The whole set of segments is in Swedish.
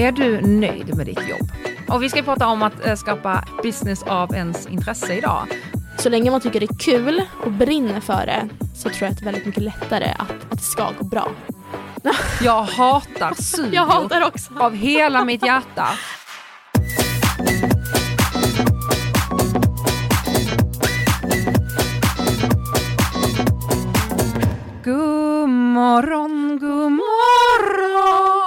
Är du nöjd med ditt jobb? Och vi ska prata om att eh, skapa business av ens intresse idag. Så länge man tycker det är kul och brinner för det så tror jag att det är väldigt mycket lättare att, att det ska gå bra. Jag hatar studio Jag hatar också. av hela mitt hjärta. God morgon, god morgon.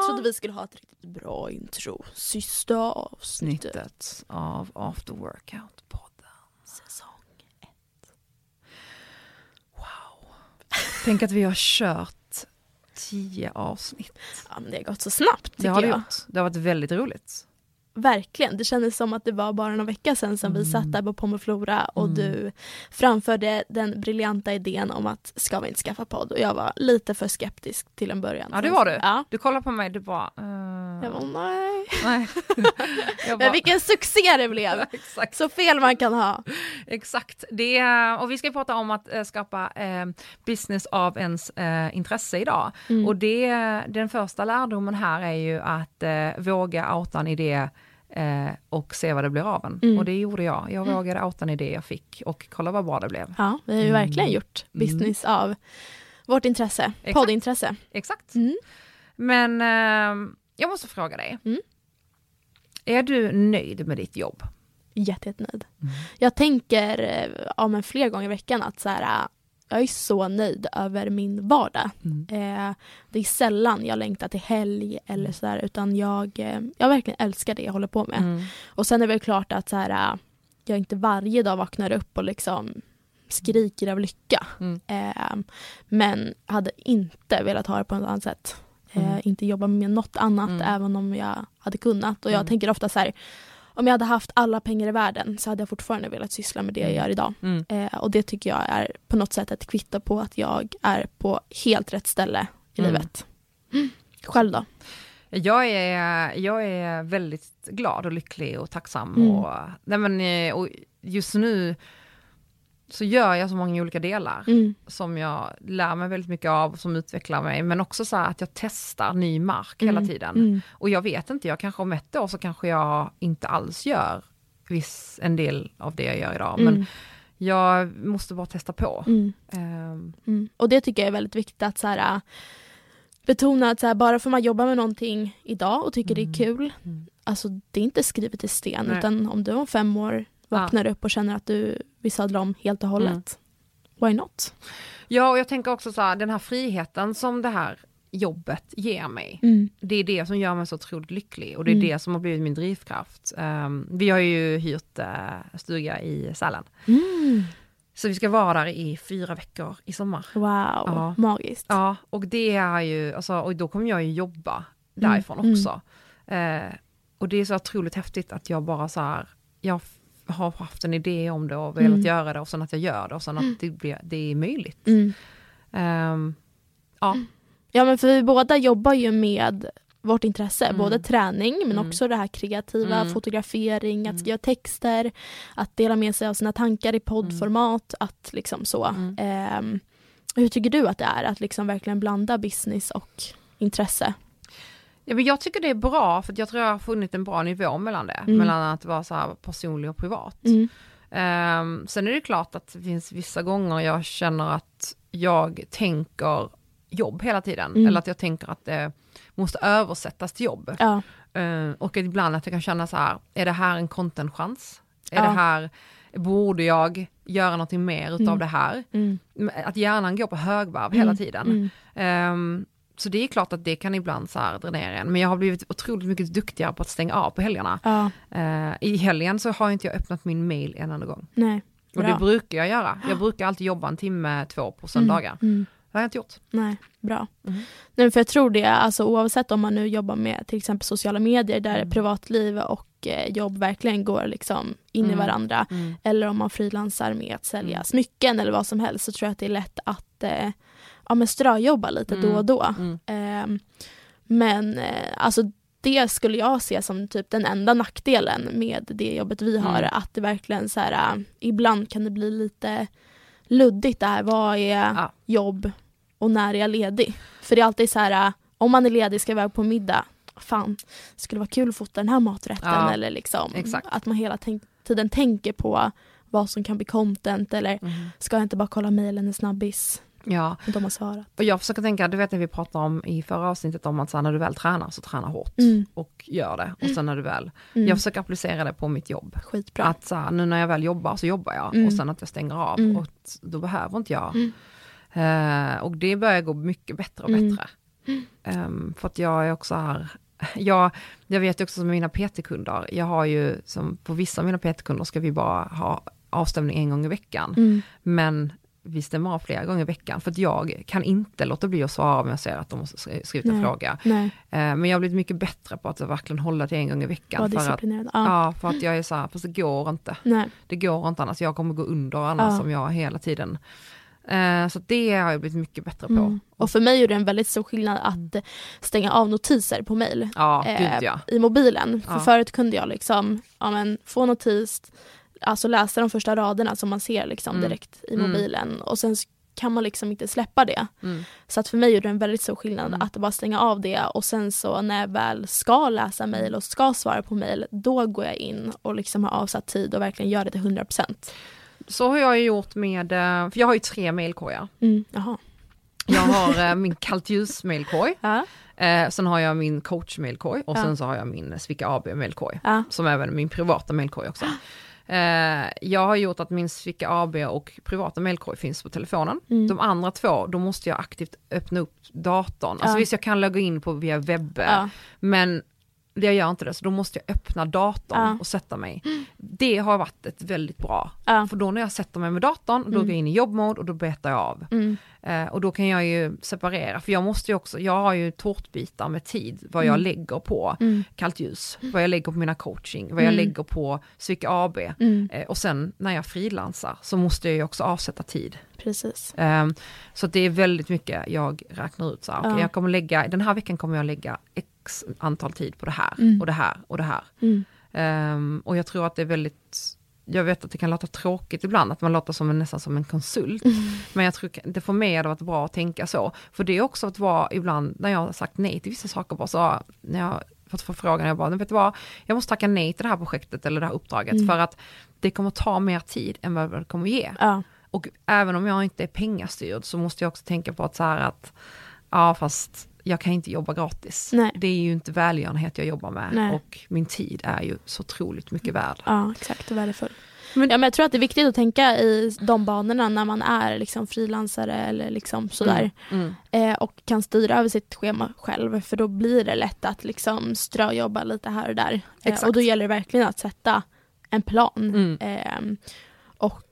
Jag trodde vi skulle ha ett riktigt bra intro. Sista avsnittet. Snittet av After Workout-podden. Säsong. Wow. Tänk att vi har kört tio avsnitt. Ja, men det har gått så snabbt tycker Det har det jag. gjort. Det har varit väldigt roligt. Verkligen. Det kändes som att det var bara några veckor sedan som vi Mm. satt där på Pomoflora och Mm. du framförde den briljanta idén om att ska vi inte skaffa podd? Och jag var lite för skeptisk till en början. Ja, det var du. Ja. Du kollar på mig, du bara... eh, Jag bara, nej. nej. jag Men vilken succé det blev! exakt. Så fel man kan ha. Exakt. Det, är- och vi ska prata om att eh, skapa eh, business av ens eh, intresse idag. Mm. Och det, den första lärdomen här är ju att eh, våga outa en idé eh, och se vad det blir av en. Mm. Och det gjorde jag. Jag vågade outa en idé jag fick och kolla vad bra det blev. Ja, vi har ju Mm. verkligen gjort business av vårt intresse, Exakt. poddintresse. Exakt. Mm. Men eh, jag måste fråga dig. Mm. Är du nöjd med ditt jobb? Jätte, jättenöjd. Mm. Jag tänker eh, ja, men fler gånger i veckan att så här, jag är så nöjd över min vardag. Eh, det är sällan jag längtar till helg eller sådär utan jag, eh, jag verkligen älskar det jag håller på med. Mm. Och sen är det väl klart att så här, äh, jag inte varje dag vaknar upp och liksom skriker av lycka. Mm. Eh, men hade inte velat ha det på något annat sätt. Eh, Mm. Inte jobba med något annat Mm. även om jag hade kunnat. Och jag Mm. tänker ofta så här, om jag hade haft alla pengar i världen så hade jag fortfarande velat syssla med det jag Mm. gör idag. Mm. Eh, och det tycker jag är på något sätt ett kvitto på att jag är på helt rätt ställe i Mm. livet. Själv då? Jag är, jag är väldigt glad och lycklig och tacksam. Mm. Och, nej men, eh, och just nu så gör jag så många olika delar Mm. som jag lär mig väldigt mycket av, som utvecklar mig, men också så här att jag testar ny mark hela Mm. tiden. Mm. Och jag vet inte, jag kanske om ett år så kanske jag inte alls gör viss, en del av det jag gör idag, men Mm. jag måste bara testa på. Mm. Mm. Och det tycker jag är väldigt viktigt att så här, äh, betona att så här, bara för man jobbar med någonting idag och tycker det är kul, Mm. alltså det är inte skrivet i sten Nej. utan om du om fem år vaknar upp och känner att du vill sadla om helt och hållet, why not? Ja, och jag tänker också så här, den här friheten som det här jobbet ger mig, Mm. det är det som gör mig så otroligt lycklig och det är Mm. det som har blivit min drivkraft. Ehm, vi har ju hyrt uh, stuga i Sälen, Mm. så vi ska vara där i fyra veckor i sommar. Wow, Ja. magiskt. Ja, och det är ju, alltså, och då kommer jag ju jobba därifrån Mm. också. Eh, och det är så otroligt häftigt att jag bara så här, jag har haft en idé om det och velat Mm. göra det och sen att jag gör det och sen att det, blir, det är möjligt. Mm. Ehm, ja, Ja men för vi båda jobbar ju med vårt intresse, Mm. både träning men Mm. också det här kreativa, Mm. fotografering, att Mm. skriva texter, att dela med sig av sina tankar i poddformat, att liksom så. Mm. Ehm, hur tycker du att det är att liksom verkligen blanda business och intresse? Ja, men jag tycker det är bra, för jag tror jag har funnit en bra nivå mellan det. Mm. Mellan att vara så här personlig och privat. Mm. Ehm, sen är det klart att det finns vissa gånger jag känner att jag tänker jobb hela tiden. Mm. Eller att jag tänker att det måste översättas till jobb. Ja. Ehm, och ibland att jag kan känna så här, är det här en contentchans? Är Ja. det här, borde jag göra någonting mer utav Mm. det här? Mm. Att hjärnan går på högvarv hela Mm. tiden. Mm. Så det är klart att det kan ibland så här dränera en. Men jag har blivit otroligt mycket duktigare på att stänga av på helgerna. Ja, Eh, I helgen så har inte jag öppnat min mail en enda gång. nej. Och det brukar jag göra. Jag brukar alltid jobba en timme, två på söndagar. Mm. Mm. Det har jag inte gjort. Nej, bra. Mm. Nej, för jag tror det, alltså, oavsett om man nu jobbar med till exempel sociala medier där Mm. privatliv och eh, jobb verkligen går liksom in i Mm. varandra Mm. eller om man frilansar med att sälja Mm. smycken eller vad som helst så tror jag att det är lätt att eh, ja, men ströjobba lite Mm. då och då. Mm. Ehm, men eh, alltså det skulle jag se som typ den enda nackdelen med det jobbet vi har. Mm. Att det verkligen så här, äh, ibland kan det bli lite luddigt där. Vad är Ja. jobb och när är jag ledig? För det är alltid så här, äh, om man är ledig, ska iväg på middag, fan, det skulle vara kul att fota den här maträtten Ja, eller liksom exakt. att man hela tiden tänker på vad som kan bli content eller ska jag inte bara kolla mejlen en snabbis? Ja, De har svarat. och jag försöker tänka, du vet när vi pratade om i förra avsnittet om att så här, när du väl tränar så träna hårt Mm. och gör det. Och sen när du väl, Mm. jag försöker applicera det på mitt jobb. Skitbra. Att så här, nu när jag väl jobbar så jobbar jag Mm. och sen att jag stänger av Mm. och då behöver inte jag. Eh, och det börjar gå mycket bättre och Mm. bättre. Ehm, för att jag är också här, jag, jag vet också som mina PT-kunder, jag har ju som på vissa av mina PT-kunder ska vi bara ha avstämning en gång i veckan. Men vi stämmer av flera gånger i veckan för att jag kan inte låta bli att svara om jag ser att de har skri- skrivit en Nej. fråga. Nej, Eh, men jag har blivit mycket bättre på att verkligen hålla till en gång i veckan. För att. Ja. ja, för att jag är så här, fast det går inte. Nej. Det går inte annars, jag kommer gå under annars Ja. om jag hela tiden. Eh, så det har jag blivit mycket bättre på. Mm. Och för mig är det en väldigt stor skillnad att stänga av notiser på mejl. Ja, eh, ja. i mobilen. För Ja. förut kunde jag liksom ja, men, få notis, alltså läsa de första raderna som man ser liksom Mm. direkt i Mm. mobilen och sen kan man liksom inte släppa det. Mm. Så att för mig är det en väldigt stor skillnad Mm. att bara stänga av det och sen så när jag väl ska läsa mejl och ska svara på mejl då går jag in och liksom har avsatt tid och verkligen gör det till 100%. Så har jag gjort med, eh, för jag har ju tre mailkorgar. Mm. Jag har eh, min kallt ljus mailkorg, Ja. eh, sen har jag min coach mailkorg och Ja. sen så har jag min Svicka AB mailkorg. Ja. Som även min privata mailkorg också. Eh, jag har gjort att min Svicka AB och privata mailkorg finns på telefonen. Mm. De andra två, då måste jag aktivt öppna upp datorn. Alltså Ja. visst jag kan logga in på via webb, Ja. men jag gör inte det, så då måste jag öppna datorn Ja. och sätta mig. Det har varit ett väldigt bra, Ja. för då när jag sätter mig med datorn, då Mm. går jag in i jobbmode och då betar jag av. Mm. Eh, och då kan jag ju separera, för jag måste ju också, jag har ju tårtbitar med tid, vad jag Mm. lägger på Mm. kallt ljus, vad jag lägger på mina coaching, vad jag Mm. lägger på Psyk AB. Eh, och sen när jag frilansar så måste jag ju också avsätta tid. Precis. Ehm, så det är väldigt mycket jag räknar ut så här, okej, Ja. jag kommer lägga, den här veckan kommer jag lägga x antal tid på det här Mm. och det här och det här. Mm. Ehm, och jag tror att det är väldigt, jag vet att det kan låta tråkigt ibland, att man låter som en, nästan som en konsult. Mm. Men jag tror det för mig har det varit bra att tänka så. För det är också att vara ibland, när jag har sagt nej till vissa saker, bara så, när jag fått förfrågan, jag bara, "Men vet du vad, jag måste tacka nej till det här projektet eller det här uppdraget, Mm. för att det kommer ta mer tid än vad det kommer ge. Ja. Och även om jag inte är pengastyrd så måste jag också tänka på att så här att, ja fast jag kan inte jobba gratis. Nej. Det är ju inte välgörenhet jag jobbar med Nej. och min tid är ju så otroligt mycket värd. Ja, exakt. Och värdefull. Men- ja, men jag tror att det är viktigt att tänka i de banorna när man är liksom frilansare eller liksom sådär. Mm. Eh, och kan styra över sitt schema själv. För då blir det lätt att liksom ströjobba lite här och där. Eh, och då gäller det verkligen att sätta en plan. Mm. Eh,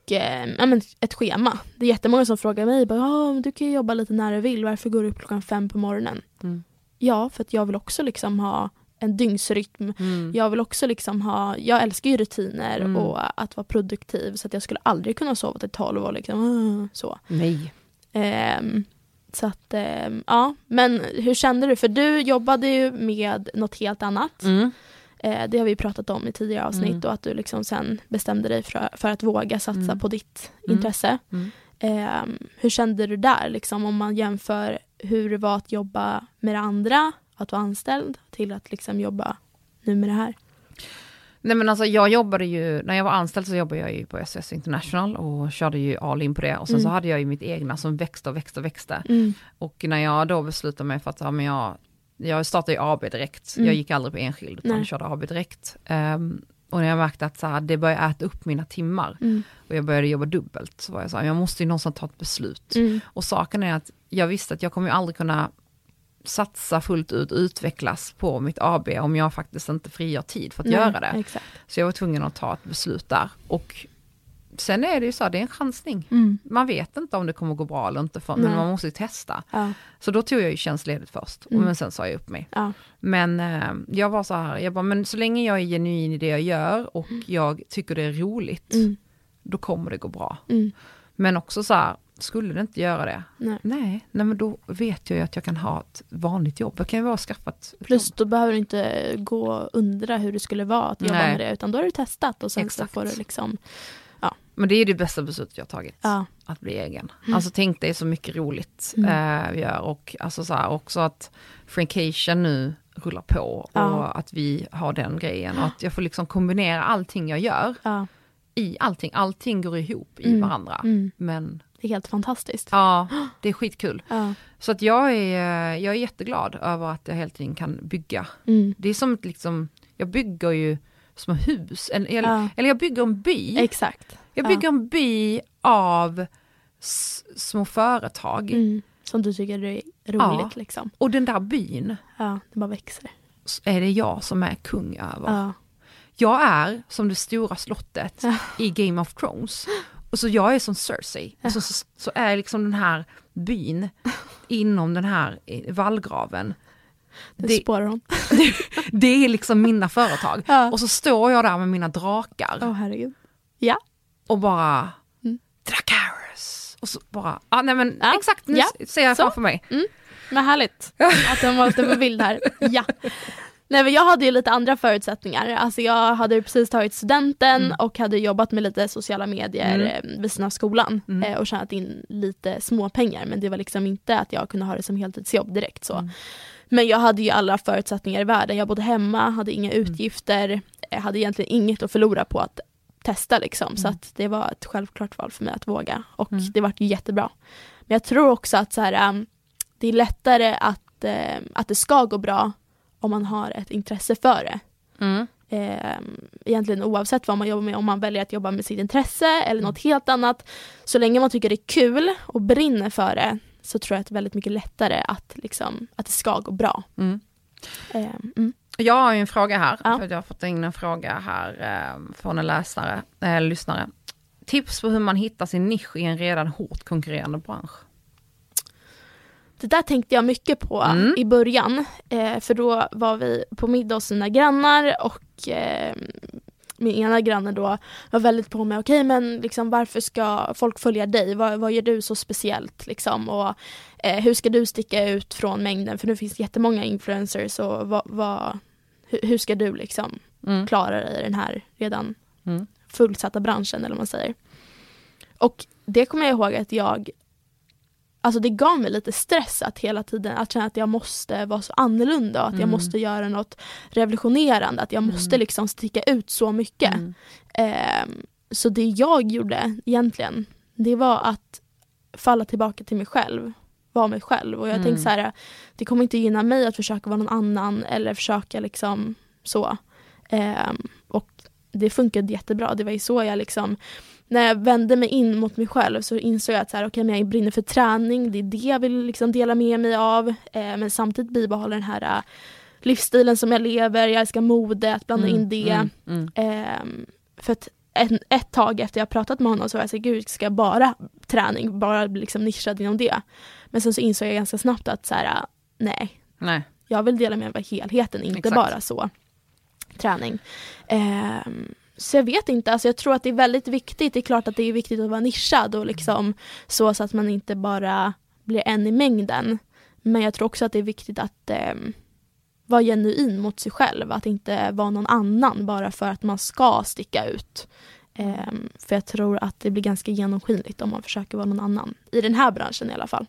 och eh, ja, men ett schema. Det är jättemånga som frågar mig, bara, men du kan ju jobba lite när du vill, varför går du upp klockan fem på morgonen? Mm. Ja, för att jag vill också liksom ha en dygnsrytm. Mm. Jag vill också liksom ha, jag älskar ju rutiner Mm. och att vara produktiv så att jag skulle aldrig kunna sova till tolv och liksom ah, så. Nej. Ehm, så att, ehm, ja. Men hur kände du? För du jobbade ju med något helt annat. Mm. Eh, det har vi pratat om i tidigare avsnitt Mm. och att du liksom sen bestämde dig för, för att våga satsa Mm. på ditt Mm. intresse. Ehm, hur kände du där, liksom, om man jämför hur det var att jobba med det andra, att vara anställd, till att liksom jobba nu med det här? Nej men alltså jag jobbade ju, när jag var anställd så jobbade jag ju på SS International och körde ju all in på det. Och sen så Mm. hade jag ju mitt egna som växte och växte och växte. Mm. Och när jag då beslutade mig för att, ja men jag, jag startade ju AB direkt. Mm. Jag gick aldrig på enskild utan Nej. körde AB direkt. Ehm, och när jag märkte att så här, det började äta upp mina timmar Mm. och jag började jobba dubbelt så var jag så här, jag måste ju någonstans ta ett beslut. Mm. Och saken är att jag visste att jag kommer ju aldrig kunna satsa fullt ut, utvecklas på mitt AB om jag faktiskt inte frigör tid för att Nej, göra det. Exakt. Så jag var tvungen att ta ett beslut där. Och sen är det ju så, det är en chansning. Mm. Man vet inte om det kommer gå bra eller inte, för, men man måste ju testa. Ja. Så då tog jag ju tjänstledigt först, och Mm. men sen sa jag upp mig. Ja. Men eh, jag var så här, jag bara, men så länge jag är genuin i det jag gör och jag tycker det är roligt, Mm. då kommer det gå bra. Mm. Men också så här, skulle det inte göra det, Nej. nej, nej men då vet jag ju att jag kan ha ett vanligt jobb. Jag kan ju bara skaffa ett Plus jobb. då behöver du inte gå och undra hur det skulle vara att jobba Nej. med det utan då har du testat och sen Exakt. så får du liksom Men det är det bästa beslutet jag har tagit. Ja. Att bli egen. Mm. Alltså tänk dig så mycket roligt Mm. eh, vi gör och alltså så här, också att Frankation nu rullar på och Ja. att vi har den grejen och att jag får liksom kombinera allting jag gör Ja. i allting. Allting går ihop i Mm. varandra. Mm. Men Det är helt fantastiskt. ja, det är skitkul. Ja. Så att jag är, jag är jätteglad över att jag hela tiden kan bygga. Mm. Det är som ett liksom, jag bygger ju små hus, eller, eller, Ja. eller jag bygger en by. Exakt. Jag Ja. bygger en by av små företag. Mm. Som du tycker är roligt liksom. Och den där byn Ja, det bara växer. är det jag som är kung över. Ja. Jag är som det stora slottet Ja. i Game of Thrones. Och så jag är som Cersei. Och så, så, så är liksom den här byn inom den här vallgraven. Det, Det, spårar hon. det är liksom mina företag. Ja. Och så står jag där med mina drakar Åh herregud. Ja. Och bara Mm. Dracarys. Och så bara, ah, nej men Ja. exakt nu Ja. ser jag Så. framför mig. Men härligt att de valde på bild här. Ja. Nej men jag hade ju lite andra förutsättningar. Alltså jag hade precis tagit studenten Mm. och hade jobbat med lite sociala medier Mm. eh, vid sidan av skolan Mm. eh, och tjänat in lite småpengar men det var liksom inte att jag kunde ha det som heltidsjobb direkt så. Mm. Men jag hade ju alla förutsättningar i världen. Jag bodde hemma, hade inga Mm. utgifter, jag hade egentligen inget att förlora på att testa liksom. Så Mm. att det var ett självklart val för mig att våga och Mm. det vart ju jättebra. Men jag tror också att så här, um, det är lättare att, eh, att det ska gå bra om man har ett intresse för det. Mm. Eh, egentligen oavsett vad man jobbar med, om man väljer att jobba med sitt intresse eller något helt annat. Så länge man tycker det är kul och brinner för det så tror jag att det är väldigt mycket lättare att, liksom, att det ska gå bra. Mm. Jag har ju en fråga här, Ja. för jag har fått in en fråga här eh, från en läsare, eh, lyssnare. Tips på hur man hittar sin nisch i en redan hårt konkurrerande bransch. Det där tänkte jag mycket på Mm. i början. Eh, för då var vi på middag hos sina grannar och eh, min ena granne då var väldigt på mig, okej men liksom, varför ska folk följa dig? Vad, vad gör du så speciellt? Liksom? Och, eh, hur ska du sticka ut från mängden? För nu finns det jättemånga influencers och vad, vad, hur, hur ska du liksom Mm. klara dig i den här redan Mm. fullsatta branschen eller vad man säger. Och det kommer jag ihåg att jag Alltså det gav mig lite stress att hela tiden att känna att jag måste vara så annorlunda och att jag Mm. måste göra något revolutionerande, att jag Mm. måste liksom sticka ut så mycket. Ehm, så det jag gjorde egentligen, det var att falla tillbaka till mig själv, vara mig själv. Och jag Mm. tänkte så här, det kommer inte gynna mig att försöka vara någon annan eller försöka liksom så. Ehm, och det funkade jättebra. Det var ju så jag liksom, när jag vände mig in mot mig själv så insåg jag att så här, okay, men jag brinner för träning, det är det jag vill liksom dela med mig av. Eh, men samtidigt bibehålla den här eh, livsstilen som jag lever, jag älskar mode, att blanda in det. Mm. Mm. Ehm, för att ett, ett tag efter jag pratat med honom så var jag så här, gud ska jag bara träning, bara bli liksom nischad inom det. Men sen så insåg jag ganska snabbt att så här, nej, Nej. jag vill dela med mig av helheten, inte Exakt. bara så träning. Ehm, så jag vet inte, alltså jag tror att det är väldigt viktigt, det är klart att det är viktigt att vara nischad och liksom så, så att man inte bara blir en i mängden. Men jag tror också att det är viktigt att ehm, vara genuin mot sig själv, att inte vara någon annan bara för att man ska sticka ut. Ehm, för jag tror att det blir ganska genomskinligt om man försöker vara någon annan. I den här branschen i alla fall.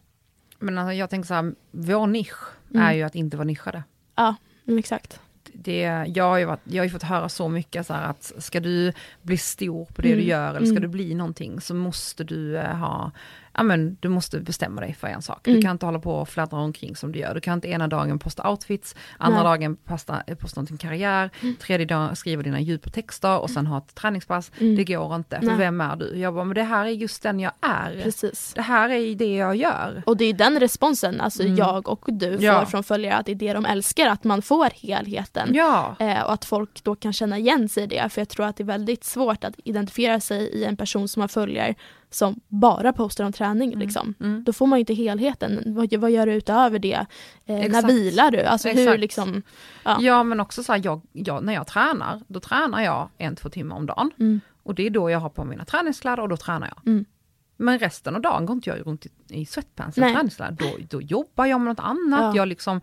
Men alltså, jag tänker så här, vår nisch Mm. är ju att inte vara nischade. Ja, mm, exakt. Det, jag, har ju varit, jag har ju fått höra så mycket så här att ska du bli stor på det Mm. du gör eller ska Mm. du bli någonting så måste du eh, ha, ja men du måste bestämma dig för en sak. Mm. Du kan inte hålla på och fladdra omkring som du gör. Du kan inte ena dagen posta outfits, andra Nej. dagen posta, eh, posta någonting karriär, tredje dagen skriva dina djupa texter och sen ha ett träningspass. Mm. Det går inte, för Nej. vem är du? Jag bara, men det här är just den jag är. Precis. Det här är det jag gör. Och det är den responsen, alltså Mm. jag och du Ja. får från följare, att det är det de älskar, att man får helheten. Ja. Eh, och att folk då kan känna igen sig i det, för jag tror att det är väldigt svårt att identifiera sig i en person som har följare som bara postar om träning. Liksom. Mm. Då får man ju inte helheten. Vad, vad gör du utöver det? Eh, när vilar du? Alltså hur liksom... Ja. Ja men också så här, jag, jag, när jag tränar, då tränar jag en, två timmar om dagen. Mm, Och det är då jag har på mina träningskläder och då tränar jag. Mm. Men resten av dagen går inte jag runt i, i sweatpants och träningskläder. Då, då jobbar jag med något annat. Ja. Jag liksom,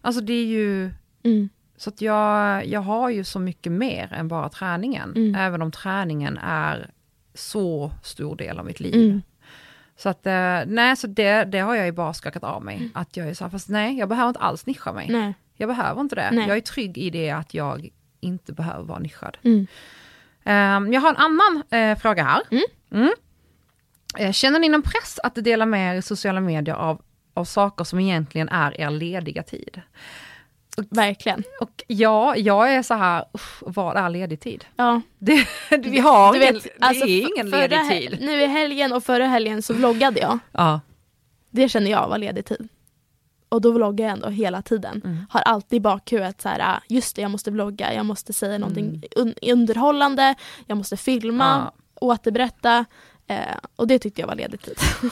alltså det är ju, mm, så att jag, jag har ju så mycket mer än bara träningen. Mm. Även om träningen är så stor del av mitt liv. Mm. Så att, eh, nej, så det, det har jag ju bara skakat av mig. Att jag är så här, fast nej, jag behöver inte alls nischa mig. Nej. Jag behöver inte det. Nej. Jag är trygg i det att jag inte behöver vara nischad. Mm. Ehm, jag har en annan eh, fråga här. Mm. Mm. Eh, känner ni någon press att dela med er i sociala medier av, av saker som egentligen är er lediga tid? Verkligen. Och ja, jag är så här, uff, vad är ledig tid? Ja. Det, vi har Du ingen, vet, det alltså, är f- ingen ledig tid. Nu i helgen och förra helgen så vloggade jag. Ja. Det känner jag var ledig tid. Och då vloggar jag ändå hela tiden. Mm. Har alltid i bakhuvudet så här, ah, just det jag måste vlogga, jag måste säga någonting Mm. un- underhållande, jag måste filma, Ja. återberätta. Eh, och det tyckte jag var ledig tid.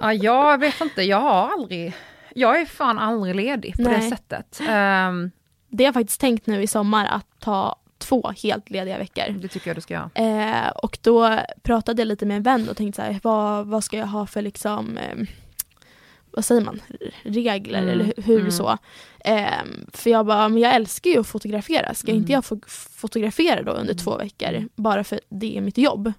ja, jag vet inte, jag har aldrig, jag är fan aldrig ledig på det Nej. sättet. Ehm, Det har jag faktiskt tänkt nu i sommar att ta två helt lediga veckor. det tycker jag du ska göra. Eh, och då pratade jag lite med en vän och tänkte så här, vad, vad ska jag ha för liksom, eh, vad säger man, regler Mm, eller hu- hur mm. så. Eh, för jag bara, men jag älskar ju att fotografera, ska Mm. inte jag få fotografera då under två veckor bara för det är mitt jobb?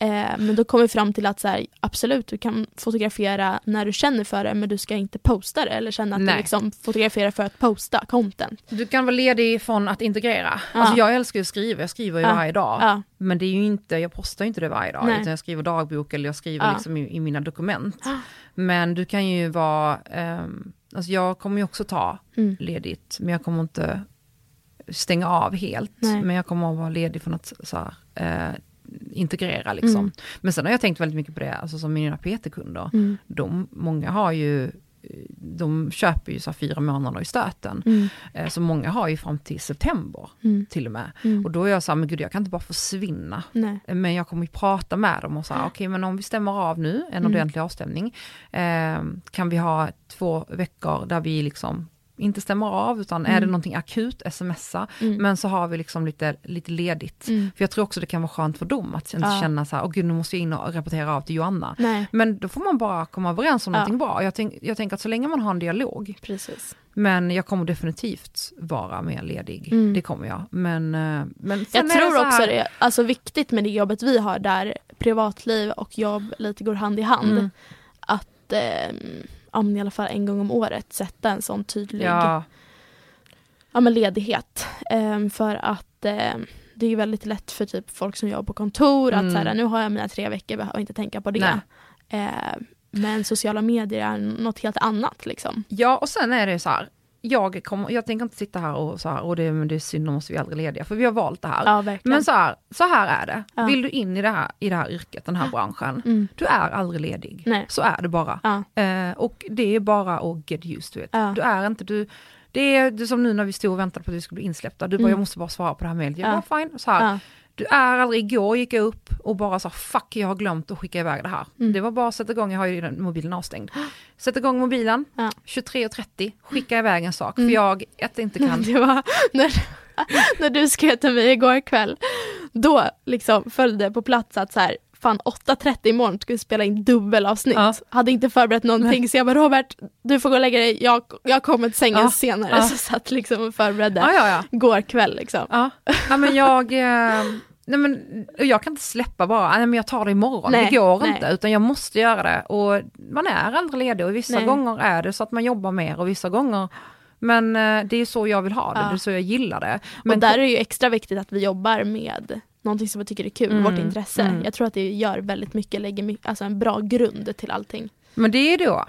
Eh, men då kom vi fram till att så här, absolut, du kan fotografera när du känner för det men du ska inte posta det eller känna att Nej. du liksom fotograferar för att posta content. Du kan vara ledig från att integrera. Ja. Alltså jag älskar ju att skriva, jag skriver ju Ja. varje dag. Ja, Men det är ju inte, jag postar ju inte det varje dag, Nej. utan jag skriver dagbok eller jag skriver Ja. liksom i, i mina dokument. Men du kan ju vara, ehm, alltså jag kommer ju också ta mm. ledigt, men jag kommer inte stänga av helt. Nej. Men jag kommer att vara ledig från att så här, eh, integrera liksom. Mm. Men sen har jag tänkt väldigt mycket på det, alltså som mina PT-kunder, Mm. de, många har ju de köper ju så här fyra månader i stöten. Mm. Eh, Så många har ju fram till september Mm. till och med. Mm. Och då är jag så här, men gud jag kan inte bara försvinna. Nej. Men jag kommer ju prata med dem och säga, okej men om vi stämmer av nu, en Mm. ordentlig avstämning, eh, kan vi ha två veckor där vi liksom inte stämmer av, utan är det Mm. någonting akut, smsa, Mm. men så har vi liksom lite, lite ledigt. Mm. För jag tror också det kan vara skönt för dem att inte Ja. känna så här, åh gud nu måste jag in och rapportera av till Joanna. Nej, Men då får man bara komma överens om Ja. någonting bra. Jag, tänk, jag tänker att så länge man har en dialog, precis. men jag kommer definitivt vara mer ledig. Mm. Det kommer jag. Men, eh, men Jag är det tror så också här- det är alltså, viktigt med det jobbet vi har där privatliv och jobb lite går hand i hand. Mm. Att eh, men i alla fall en gång om året sätta en sån tydlig Ja, ja, men ledighet. Eh, för att eh, det är väldigt lätt för typ folk som jobbar på kontor Mm. att så här, nu har jag mina tre veckor, behöver inte tänka på det. Eh, men sociala medier är något helt annat liksom. ja, och sen är det så här. Jag, kommer, jag tänker inte sitta här och så här, och det, men det är synd, då måste vi aldrig lediga, för vi har valt det här. Ja, men så här, så här är det. Ja. Vill du in i det, här, i det här yrket, den här branschen, mm. du är aldrig ledig. Nej. Så är det bara. Ja. Eh, och det är bara att get used to it. Du är inte, du, det är det är som nu när vi stod och väntade på att vi skulle bli insläppta. Du bara, Mm. jag måste bara svara på det här mejlet. Jag Ja. bara, fine. Så här. Du är aldrig, igår gick jag upp och bara sa fuck jag har glömt att skicka iväg det här. Mm. Det var bara att sätta igång, jag har ju den mobilen avstängd. Sätt igång mobilen, Ja. 23.30, skicka iväg en sak. Mm. För jag, ett inte kan. Det var när, när du skrev till mig igår kväll. Då liksom följde på plats att så här, fan 8.30 imorgon ska vi spela in dubbelavsnitt. Ja. Hade inte förberett någonting så jag bara Robert, du får gå och lägga dig, jag, jag kommer till sängen Ja. senare. Ja. Så satt liksom och förberedde Ja, ja, igår kväll liksom. ja. ja men jag, eh, nej men jag kan inte släppa bara, nej men jag tar det imorgon. Nej, det går nej. inte, utan jag måste göra det. Och man är aldrig ledig och vissa Nej. gånger är det så att man jobbar mer och vissa gånger men eh, det är så jag vill ha det, Ja. det är så jag gillar det. och Men där är det ju extra viktigt att vi jobbar med någonting som vi tycker är kul, Mm, vårt intresse. mm. Jag tror att det gör väldigt mycket, lägger mycket, alltså en bra grund till allting. Men det är då,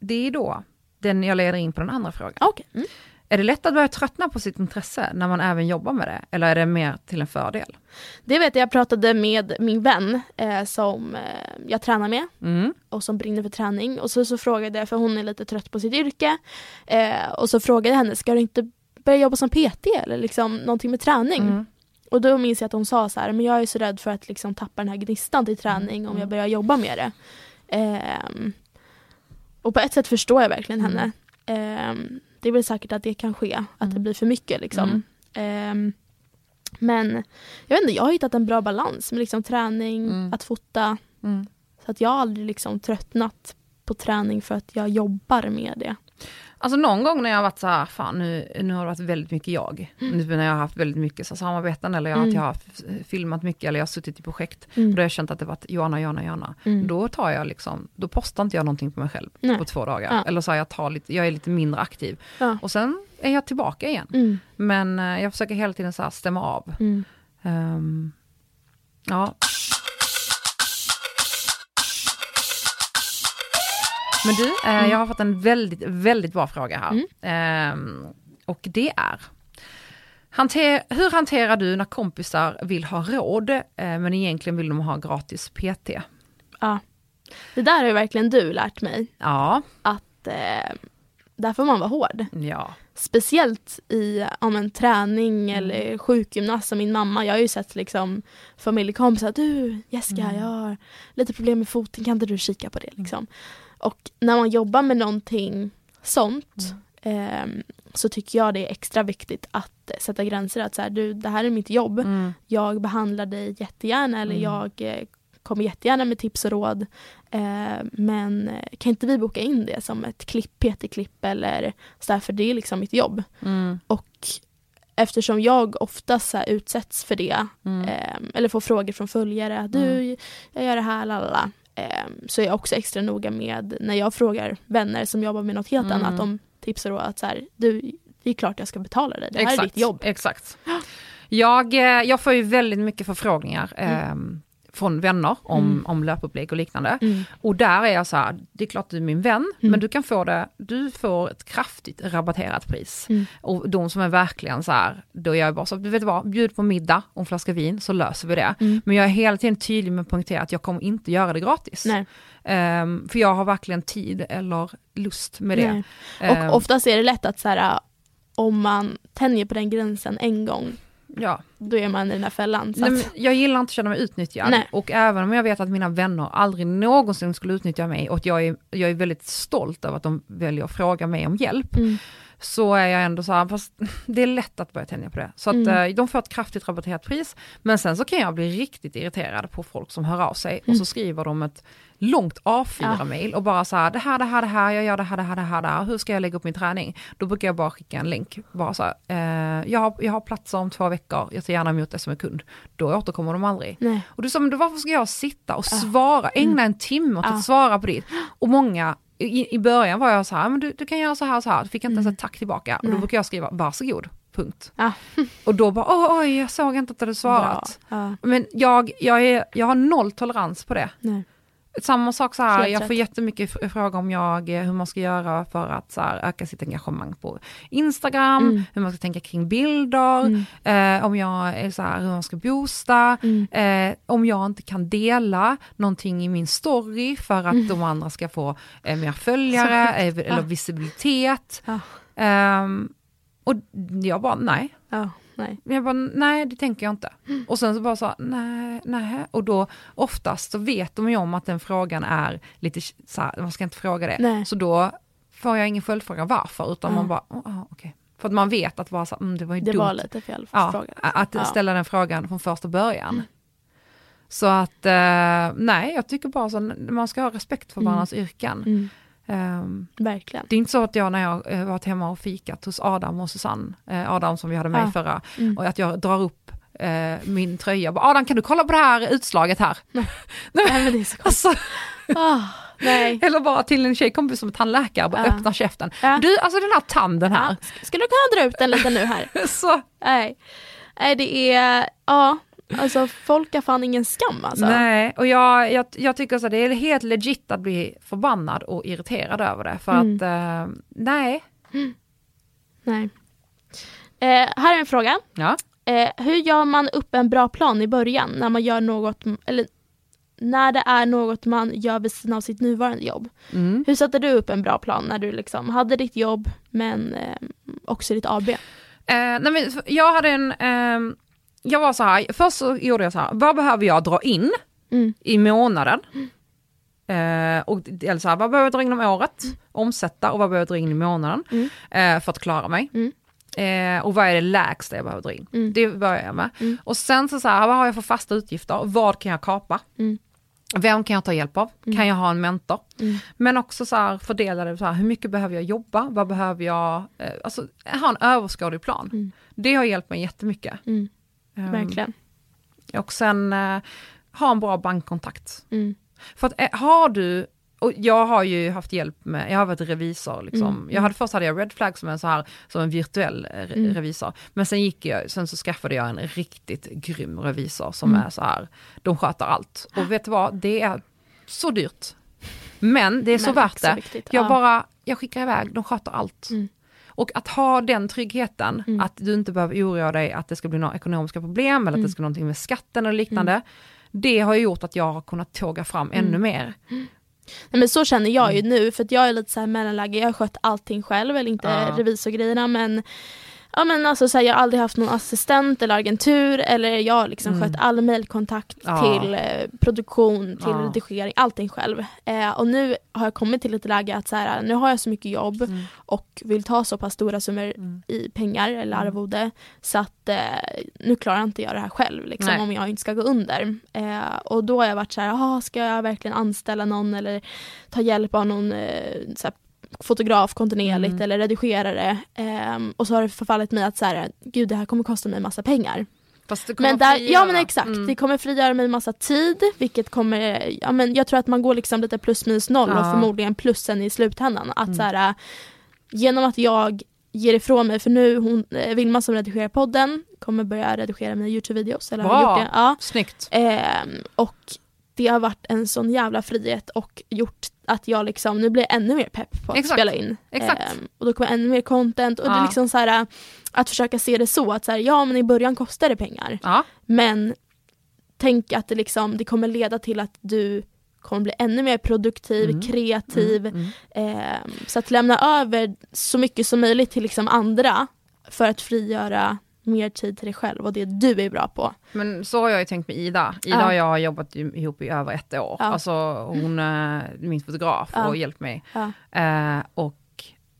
det är då den jag leder in på den andra frågan. Okej. Mm. Är det lätt att börja tröttna på sitt intresse när man även jobbar med det? Eller är det mer till en fördel? Det vet jag, jag pratade med min vän eh, som eh, jag tränar med Mm. och som brinner för träning. Och så, så frågade jag, för hon är lite trött på sitt yrke, eh, och så frågade jag henne, ska du inte börja jobba som PT eller liksom någonting med träning? Mm. Och då minns jag att hon sa så här, men jag är så rädd för att liksom tappa den här gnistan till träning om jag börjar jobba med det. Ehm, och på ett sätt förstår jag verkligen henne. Det är väl säkert att det kan ske, att det Mm. blir för mycket liksom. Mm. Ehm, men jag vet inte, jag har hittat en bra balans med liksom träning, Mm. att fota. Mm. Så att jag har aldrig liksom tröttnat på träning för att jag jobbar med det. Alltså någon gång när jag har varit så här, fan nu, nu har det varit väldigt mycket jag. Nu när jag har haft väldigt mycket så samarbeten eller jag, Mm. att jag har f- filmat mycket eller jag har suttit i projekt. Mm. Och då har jag känt att det varit Johanna, Johanna, Johanna. Mm. Då tar jag liksom, då postar inte jag någonting på mig själv Nej. på två dagar. Ja. Eller så här, jag, tar lite, jag är lite mindre aktiv. Ja. Och sen är jag tillbaka igen. Mm. Men eh, jag försöker hela tiden så här stämma av. Mm. Ehm, ja. Men du, eh, Mm. jag har fått en väldigt, väldigt bra fråga här. Ehm, och det är, hanter, hur hanterar du när kompisar vill ha råd, eh, men egentligen vill de ha gratis PT? Ja. Det där har ju verkligen du lärt mig. Ja, Att eh, där får man vara hård. ja, Speciellt i ja, men, träning Mm. eller sjukgymnast som min mamma. Jag har ju sett liksom familjekompisar. Du Jessica, Mm. jag har lite problem med foten. Kan inte du kika på det? Liksom. Och när man jobbar med någonting sånt Mm. ehm, så tycker jag det är extra viktigt att eh, sätta gränser. Att så här, du, det här är mitt jobb. mm, Jag behandlar dig jättegärna eller Mm. jag eh, kommer jättegärna med tips och råd. Eh, men eh, kan inte vi boka in det som ett klipp, PT-klipp eller så här, för det är liksom mitt jobb. mm, Och eftersom jag oftast här, utsätts för det mm, eh, eller får frågor från följare, du jag gör det här, lalala. Eh, så är jag också extra noga med när jag frågar vänner som jobbar med något helt Mm. annat om tips och råd att så här, du, det är klart jag ska betala dig, det här är exakt, ditt jobb. Exakt. Jag, eh, jag får ju väldigt mycket förfrågningar ehm, från vänner om, Mm. om löpupplägg och liknande. Mm. Och där är jag så här, det är klart du är min vän, Mm. men du kan få det, du får ett kraftigt rabatterat pris. Mm. Och de som är verkligen så här, då är jag bara så, du vet vad, bjud på middag och en flaska vin så löser vi det. Mm. Men jag är hela tiden tydlig med att poängtera att jag kommer inte göra det gratis. Nej. Ehm, för jag har verkligen tid eller lust med det. Nej. Och oftast är det lätt att så här, om man tänjer på den gränsen en gång, ja. då är man i den här fällan. Nej, att, jag gillar inte att känna mig utnyttjad. Nej. Och även om jag vet att mina vänner aldrig någonsin skulle utnyttja mig och jag är, jag är väldigt stolt över att de väljer att fråga mig om hjälp. mm, Så är jag ändå så här, fast det är lätt att börja tänja på det. Så att Mm. eh, de får ett kraftigt rabatterat pris. Men sen så kan jag bli riktigt irriterad på folk som hör av sig och Mm. så skriver de ett långt A4-mail och bara så här, det här, det här, det här, jag gör det här, det här, det här, det här, hur ska jag lägga upp min träning? Då brukar jag bara skicka en länk, bara så här, eh, jag, har, jag har platser om två veckor, jag tar gärna emot det som är kund. Då återkommer de aldrig. nej. Och du sa, men då varför ska jag sitta och svara, ägna en timme åt att svara på det? Och många, i, i början var jag så här, men du, du kan göra så här och så här, fick inte ens ett tack tillbaka. Och då brukar jag skriva, varsågod, punkt. Ja. Och då bara, oj, oj, jag såg inte att du hade svarat. Ja, Men jag, jag, är, jag har noll tolerans på det. nej. Samma sak så här, Helt jag rätt. får jättemycket frågor om jag, eh, hur man ska göra för att så här, öka sitt engagemang på Instagram, Mm. hur man ska tänka kring bilder, Mm. eh, om jag så här, hur man ska boosta, Mm. eh, om jag inte kan dela någonting i min story för att de andra ska få eh, mer följare eh, eller visibilitet. Ja. Ehm, och jag bara, nej. Ja, nej. Jag bara, nej det tänker jag inte. Och sen så bara så, nej, nej. Och då oftast så vet de ju om att den frågan är lite så här, man ska inte fråga det. Nej. Så då får jag ingen följdfråga varför, utan Ja. man bara, oh, okej. För att man vet att bara så, mm, det var ju Det dumt. var lite fel ja, fråga. att Ja. ställa den frågan från första början. Mm. Så att, eh, nej jag tycker bara så, man ska ha respekt för Mm. varandras yrken. Mm. Ehm, Verkligen. det är inte så att jag när jag eh, varit hemma och fikat hos Adam och Susanne, eh, Adam som vi hade med Ja. förra, Mm. och att jag drar upp eh, min tröja bara, Adam kan du kolla på det här utslaget här? Nej men det är så. Alltså, Ah, nej. eller bara till en tjejkompis som är tandläkare, bara Ja. öppna käften. Ja. Du, alltså den här tanden här. Ja. Skulle du kunna dra ut den lite nu här? Så, Nej. Nej det är, ja, alltså folk har fan ingen skam alltså. Nej, och jag, jag, jag tycker så att det är helt legit att bli förbannad och irriterad över det. För Mm. att, eh, nej. Nej. Eh, här är en fråga. Ja. Eh, hur gör man upp en bra plan i början när man gör något, eller när det är något man gör vid sidan av sitt nuvarande jobb? Mm. Hur satte du upp en bra plan när du liksom hade ditt jobb men eh, också ditt AB? Eh, nej men jag hade en, ehm, jag var så här, först så gjorde jag så här, vad behöver jag dra in Mm. i månaden? Eh, och, eller så här, vad behöver jag dra in om året, omsätta och vad behöver jag dra in i månaden Mm. eh, för att klara mig? Mm. Eh, och vad är det lägsta jag behöver dra in? Mm. Det börjar jag med. Mm. Och sen så, så här, vad har jag för fasta utgifter? Vad kan jag kapa? Mm. Vem kan jag ta hjälp av? Mm. Kan jag ha en mentor? Mm. Men också så här fördela det så här, hur mycket behöver jag jobba? Vad behöver jag? Eh, alltså ha en överskådlig plan. Mm. Det har hjälpt mig jättemycket. Mm. Ehm, Verkligen. Och sen eh, ha en bra bankkontakt. Mm. För att eh, har du, och jag har ju haft hjälp med, jag har varit revisor liksom. Mm, Jag hade, först hade jag Red Flag som en så här, som en virtuell eh, re- Mm. revisor. Men sen gick jag, sen så skaffade jag en riktigt grym revisor som Mm. är så här, de sköter allt. Och vet du vad, det är så dyrt. Men det är så Men värt också det. viktigt. Jag Ja. bara, jag skickar iväg, de sköter allt. Mm. Och att ha den tryggheten, Mm. att du inte behöver oroa dig att det ska bli några ekonomiska problem eller att Mm. det ska bli någonting med skatten eller liknande. Det har ju gjort att jag har kunnat tåga fram ännu Mm. mer. Nej, men så känner jag ju Mm. nu för att jag är lite så här mellanläge, jag har skött allting själv eller inte Ja. revisorgrejerna men Ja men alltså så här, jag har aldrig haft någon assistent eller agentur eller jag har liksom Mm. skött all mejlkontakt Ja. till eh, produktion, till Ja. redigering, allting själv. Eh, och nu har jag kommit till ett läge att så här, nu har jag så mycket jobb Mm. och vill ta så pass stora summor Mm. i pengar eller Mm. arvode så att eh, nu klarar inte jag det här själv liksom, Nej. om jag inte ska gå under. Eh, och då har jag varit så här, "Ah, ska jag verkligen anställa någon eller ta hjälp av någon eh, så här, fotograf kontinuerligt Mm. eller redigerare. Ehm, och så har det förfallit mig att så här, gud det här kommer kosta mig massa pengar. Men där, ja men exakt, Mm. det kommer frigöra mig massa tid vilket kommer, ja men jag tror att man går liksom lite plus minus noll och Ja. förmodligen plussen i slutändan. Att Mm. så här, genom att jag ger ifrån mig, för nu hon, eh, Vilma som redigerar podden kommer börja redigera mina Youtube-videos. Eller har Bra. gjort det. Ja. Snyggt. Ehm, och det har varit en sån jävla frihet och gjort att jag liksom, nu blir jag ännu mer pepp på att Exakt. spela in. Exakt. Ehm, och då kommer ännu mer content och det är Ja. liksom så här att försöka se det så att så här, ja men i början kostar det pengar. Ja. Men tänk att det liksom, det kommer leda till att du kommer bli ännu mer produktiv, Mm. kreativ. Mm. Mm. Ehm, så att lämna över så mycket som möjligt till liksom andra för att frigöra mer tid till dig själv och det du är bra på. Men så har jag ju tänkt med Ida. Ida Ja. och jag har jobbat ihop i över ett år. Ja. Alltså hon är min fotograf Ja. och hjälpt mig. Eh, och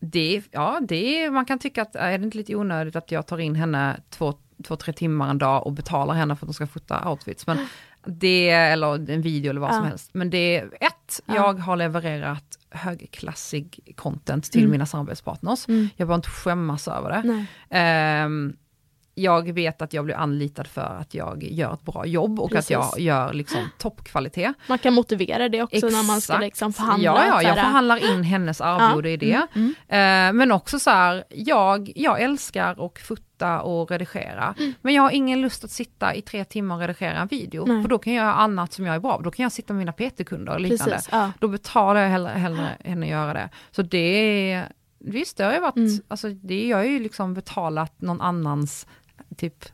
det, ja, det man kan tycka att är det inte lite onödigt att jag tar in henne två, två, tre timmar en dag och betalar henne för att hon ska fota outfits. Men det, eller en video eller vad som helst. Men det är ett, Ja. jag har levererat högklassig content till Mm. mina samarbetspartners. Mm. Jag behöver inte skämmas över det. Jag vet att jag blir anlitad för att jag gör ett bra jobb och Precis. att jag gör liksom toppkvalitet. Man kan motivera det också när man ska Exakt. liksom förhandla. Ja, ja, jag förhandlar in hennes arvode i det. Mm, mm. Eh, men också så här, jag, jag älskar att fota och redigera. Mm. Men jag har ingen lust att sitta i tre timmar och redigera en video. Nej. För då kan jag göra annat som jag är bra på. Då kan jag sitta med mina PT-kunder och liknande. Precis, ja. Då betalar jag hellre, hellre henne göra det. Så det är, visst det har ju varit, Mm. alltså det, jag har ju liksom betalat någon annans typ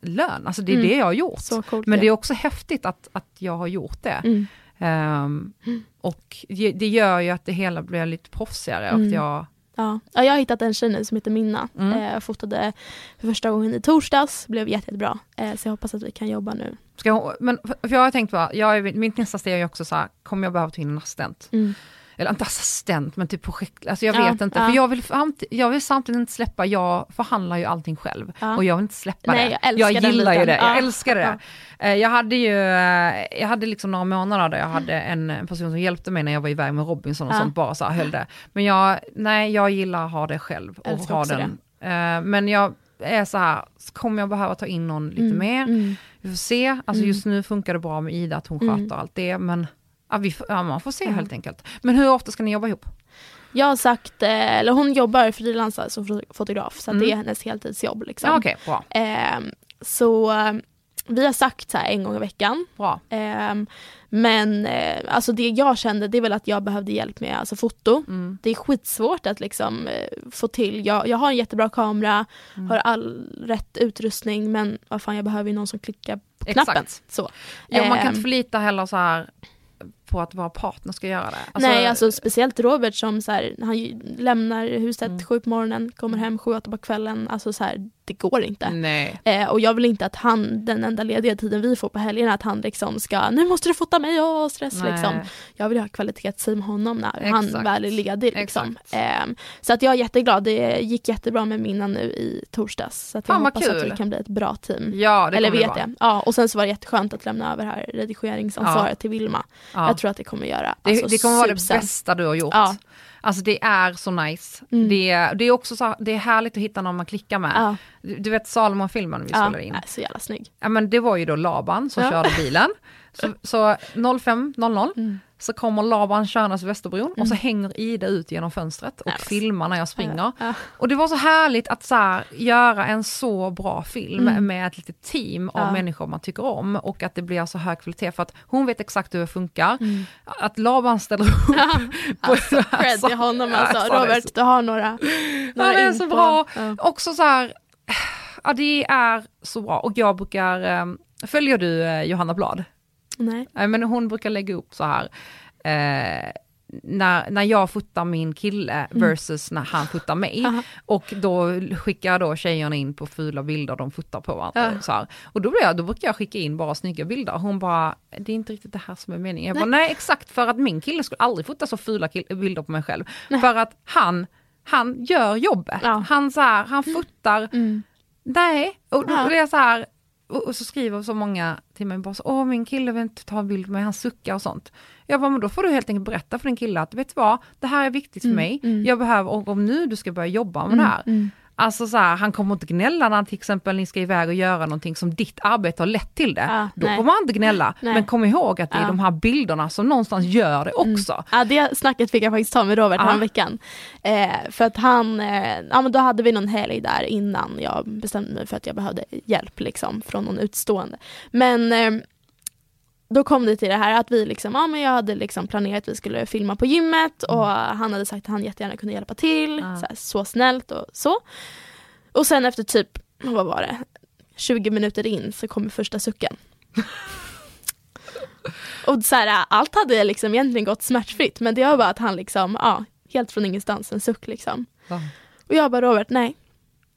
lön. Alltså det är Mm. det jag har gjort. Coolt. Men det är också häftigt att, att jag har gjort det. mm. Ehm, och det gör ju att det hela blir lite proffsigare och Mm. jag, Ja. ja, jag har hittat en tjej nu som heter Minna. Mm. Eh, jag fotade för första gången i torsdags, blev jätte, jättebra. Eh, så jag hoppas att vi kan jobba nu. ska, hon- men för jag har tänkt på, jag är, mitt nästa steg är också så här, kommer jag behöva ta in en assistent? Mm. Eller inte assistent, men typ projekt, alltså jag Ja, vet inte. ja. För jag vill, jag vill samtidigt inte släppa, jag förhandlar ju allting själv. Ja. Och jag vill inte släppa Nej, det. jag den gillar ju det, jag Ja. älskar det. Eh, Jag hade ju, eh, jag hade liksom några månader där jag hade en person som hjälpte mig när jag var iväg med Robinson och sånt, bara så här höll det. Men jag, nej jag gillar att ha det själv och ha den. Eh, Men jag är så här, kommer jag behöva ta in någon lite Mm, mer? Mm. Vi får se, alltså Mm. just nu funkar det bra med Ida, att hon Mm. sköter allt det, men ja, vi får, ja, man får se Ja. helt enkelt. Men hur ofta ska ni jobba ihop? Jag har sagt, eh, eller hon jobbar frilansar som fo- fotograf så Mm. det är hennes heltidsjobb. Liksom. Ja, Okej, bra. Ehm, så eh, vi har sagt så här en gång i veckan. bra. Ehm, men eh, alltså det jag kände det är väl att jag behövde hjälp med alltså foto. Mm. Det är skitsvårt att liksom eh, få till. Jag, jag har en jättebra kamera, Mm. har all rätt utrustning men vad fan jag behöver ju någon som klickar på knappen. Exakt. Så. Ja, man kan Ehm, inte förlita heller så här på att våra partner ska göra det. Alltså, Nej, alltså speciellt Robert som så här, han lämnar huset Mm. sju på morgonen, kommer hem sju, åtta på kvällen. Alltså så här, det går inte. Eh, och jag vill inte att han, den enda lediga tiden vi får på helgerna, att han liksom ska, nu måste du fota mig och stress Nej. liksom. Jag vill ha kvalitetstid med honom när han Exakt. väl är ledig. Liksom. Eh, så att jag är jätteglad, det gick jättebra med Minna nu i torsdags. Så att jag Fan, hoppas att kul. vi kan bli ett bra team. Ja, det Eller det vet vara. jag. Ja, och sen så var det jätteskönt att lämna över här redigeringsansvaret till Vilma. Ja. Jag tror att det kommer göra Det, alltså, det kommer vara det bästa du har gjort. Ja. Alltså det är så nice. Mm. Det, det är också så, det är härligt att hitta någon man klickar med. Ja, Du, du vet Salomon-filmen vi ja. spelade in? Nej, så jävla snygg. Ja men det var ju då Laban som Ja. körde bilen. Så, så 05.00 Mm. Så kommer Laban körandes Västerbron och så hänger Ida ut genom fönstret och Ja. filmar när jag springer. Ja. Och det var så härligt att så här, göra en så bra film Mm. med ett litet team av Ja. människor man tycker om och att det blir så hög kvalitet för att hon vet exakt hur det funkar. Mm. Att Laban ställer upp på Alltså, cred till honom alltså. Alltså, är Robert, så- du har några, några det är så bra. Ja. Också så här, ja det är så bra och jag brukar, eh, följer du eh, Johanna Blad? Nej. Nej men hon brukar lägga upp så här, eh, när, när jag fotar min kille versus när han fotar mig. Mm. Aha. Och då skickar då tjejerna in på fula bilder de fotar på varandra. Ja. Så här. Och då, blir jag, då brukar jag skicka in bara snygga bilder. Hon bara, det är inte riktigt det här som är meningen. Jag bara, nej exakt för att min kille skulle aldrig fota så fula bilder på mig själv. För att han, han gör jobbet. Ja. Han, så här, han fotar, Mm. nej. Och då blir jag så här, och så skriver så många till mig bara så, åh min kille vill inte ta en bild med mig, han suckar och sånt. Jag bara, men då får du helt enkelt berätta för din kille att, vet du vad, det här är viktigt för Mm, mig, mm. jag behöver, och om nu du ska börja jobba med det här, Mm. Alltså så här, han kommer inte gnälla när till exempel ni ska iväg och göra någonting som ditt arbete har lett till det. Ja, Då nej. kommer han inte gnälla. Nej. Men kom ihåg att det är Ja. de här bilderna som någonstans gör det också. Ja, det snacket fick jag faktiskt ta med Robert Ja. ja. veckan. Eh, för att han, eh, ja men då hade vi någon helg där innan jag bestämde mig för att jag behövde hjälp liksom från någon utstående. Men eh, då kom det till det här att vi liksom, ja men jag hade liksom planerat att vi skulle filma på gymmet och han hade sagt att han jättegärna kunde hjälpa till, Ja. så, här, så snällt och så. Och sen efter typ, vad var det, 20 minuter in så kommer första sucken. och så här, allt hade liksom egentligen gått smärtfritt men det var bara att han liksom, ja, helt från ingenstans en suck liksom. Ja. Och jag bara Robert, nej,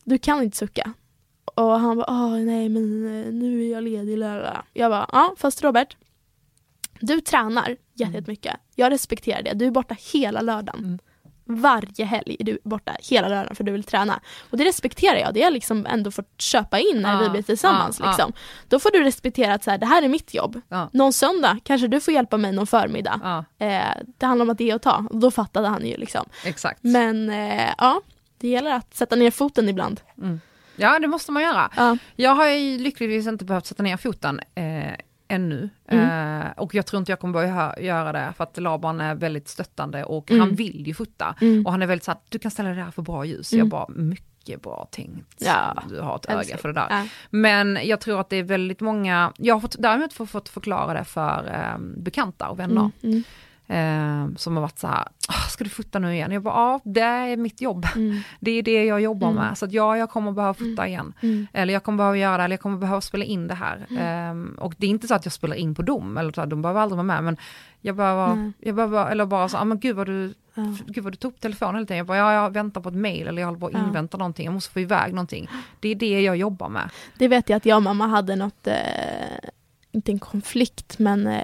du kan inte sucka. Och han bara, nej men eh, nu är jag ledig. Lalala. Jag bara, ja fast Robert, du tränar jättemycket. Jag respekterar det. Du är borta hela lördagen. Mm. Varje helg är du borta hela lördagen för du vill träna. Och det respekterar jag. Det har jag liksom ändå fått köpa in när Ja, vi blir tillsammans. ja. liksom. Då får du respektera att så här, det här är mitt jobb. Någon söndag kanske du får hjälpa mig någon förmiddag. Eh, det handlar om att ge och ta. Och då fattade han ju liksom. exakt. Men eh, ja, det gäller att sätta ner foten ibland. Ja, det måste man göra. Ja. Jag har ju lyckligtvis inte behövt sätta ner foten eh, ännu. Mm. Eh, och jag tror inte jag kommer börja göra det för att Laban är väldigt stöttande och Mm. han vill ju fota. Mm. Och han är väldigt såhär, du kan ställa det där för bra ljus. Mm. Jag bara, mycket bra tänkt. Ja, Du har ett öga för det där. Ja. Men jag tror att det är väldigt många, jag har fått, däremot fått, förklara det för eh, bekanta och vänner. Mm, mm, Eh, som har varit så här, "Ah, ska du fota nu igen? Jag bara, ja det är mitt jobb. mm, Det är det jag jobbar Mm. med. Så att ja, jag kommer behöva fota igen. mm. Eller jag kommer behöva göra det, eller jag kommer behöva spela in det här. Ehm, och det är inte så att jag spelar in på dem, eller så här, de behöver aldrig vara med, men jag behöver, jag behöver eller bara så, ah, men gud vad du, Ja. gud vad du tog upp telefonen hela tiden. Jag bara, ja, jag väntar på ett mail eller jag håller på att Ja. invänta någonting, jag måste få iväg någonting. Det är det jag jobbar med. Det vet jag att jag och mamma hade något, eh, inte en konflikt men eh,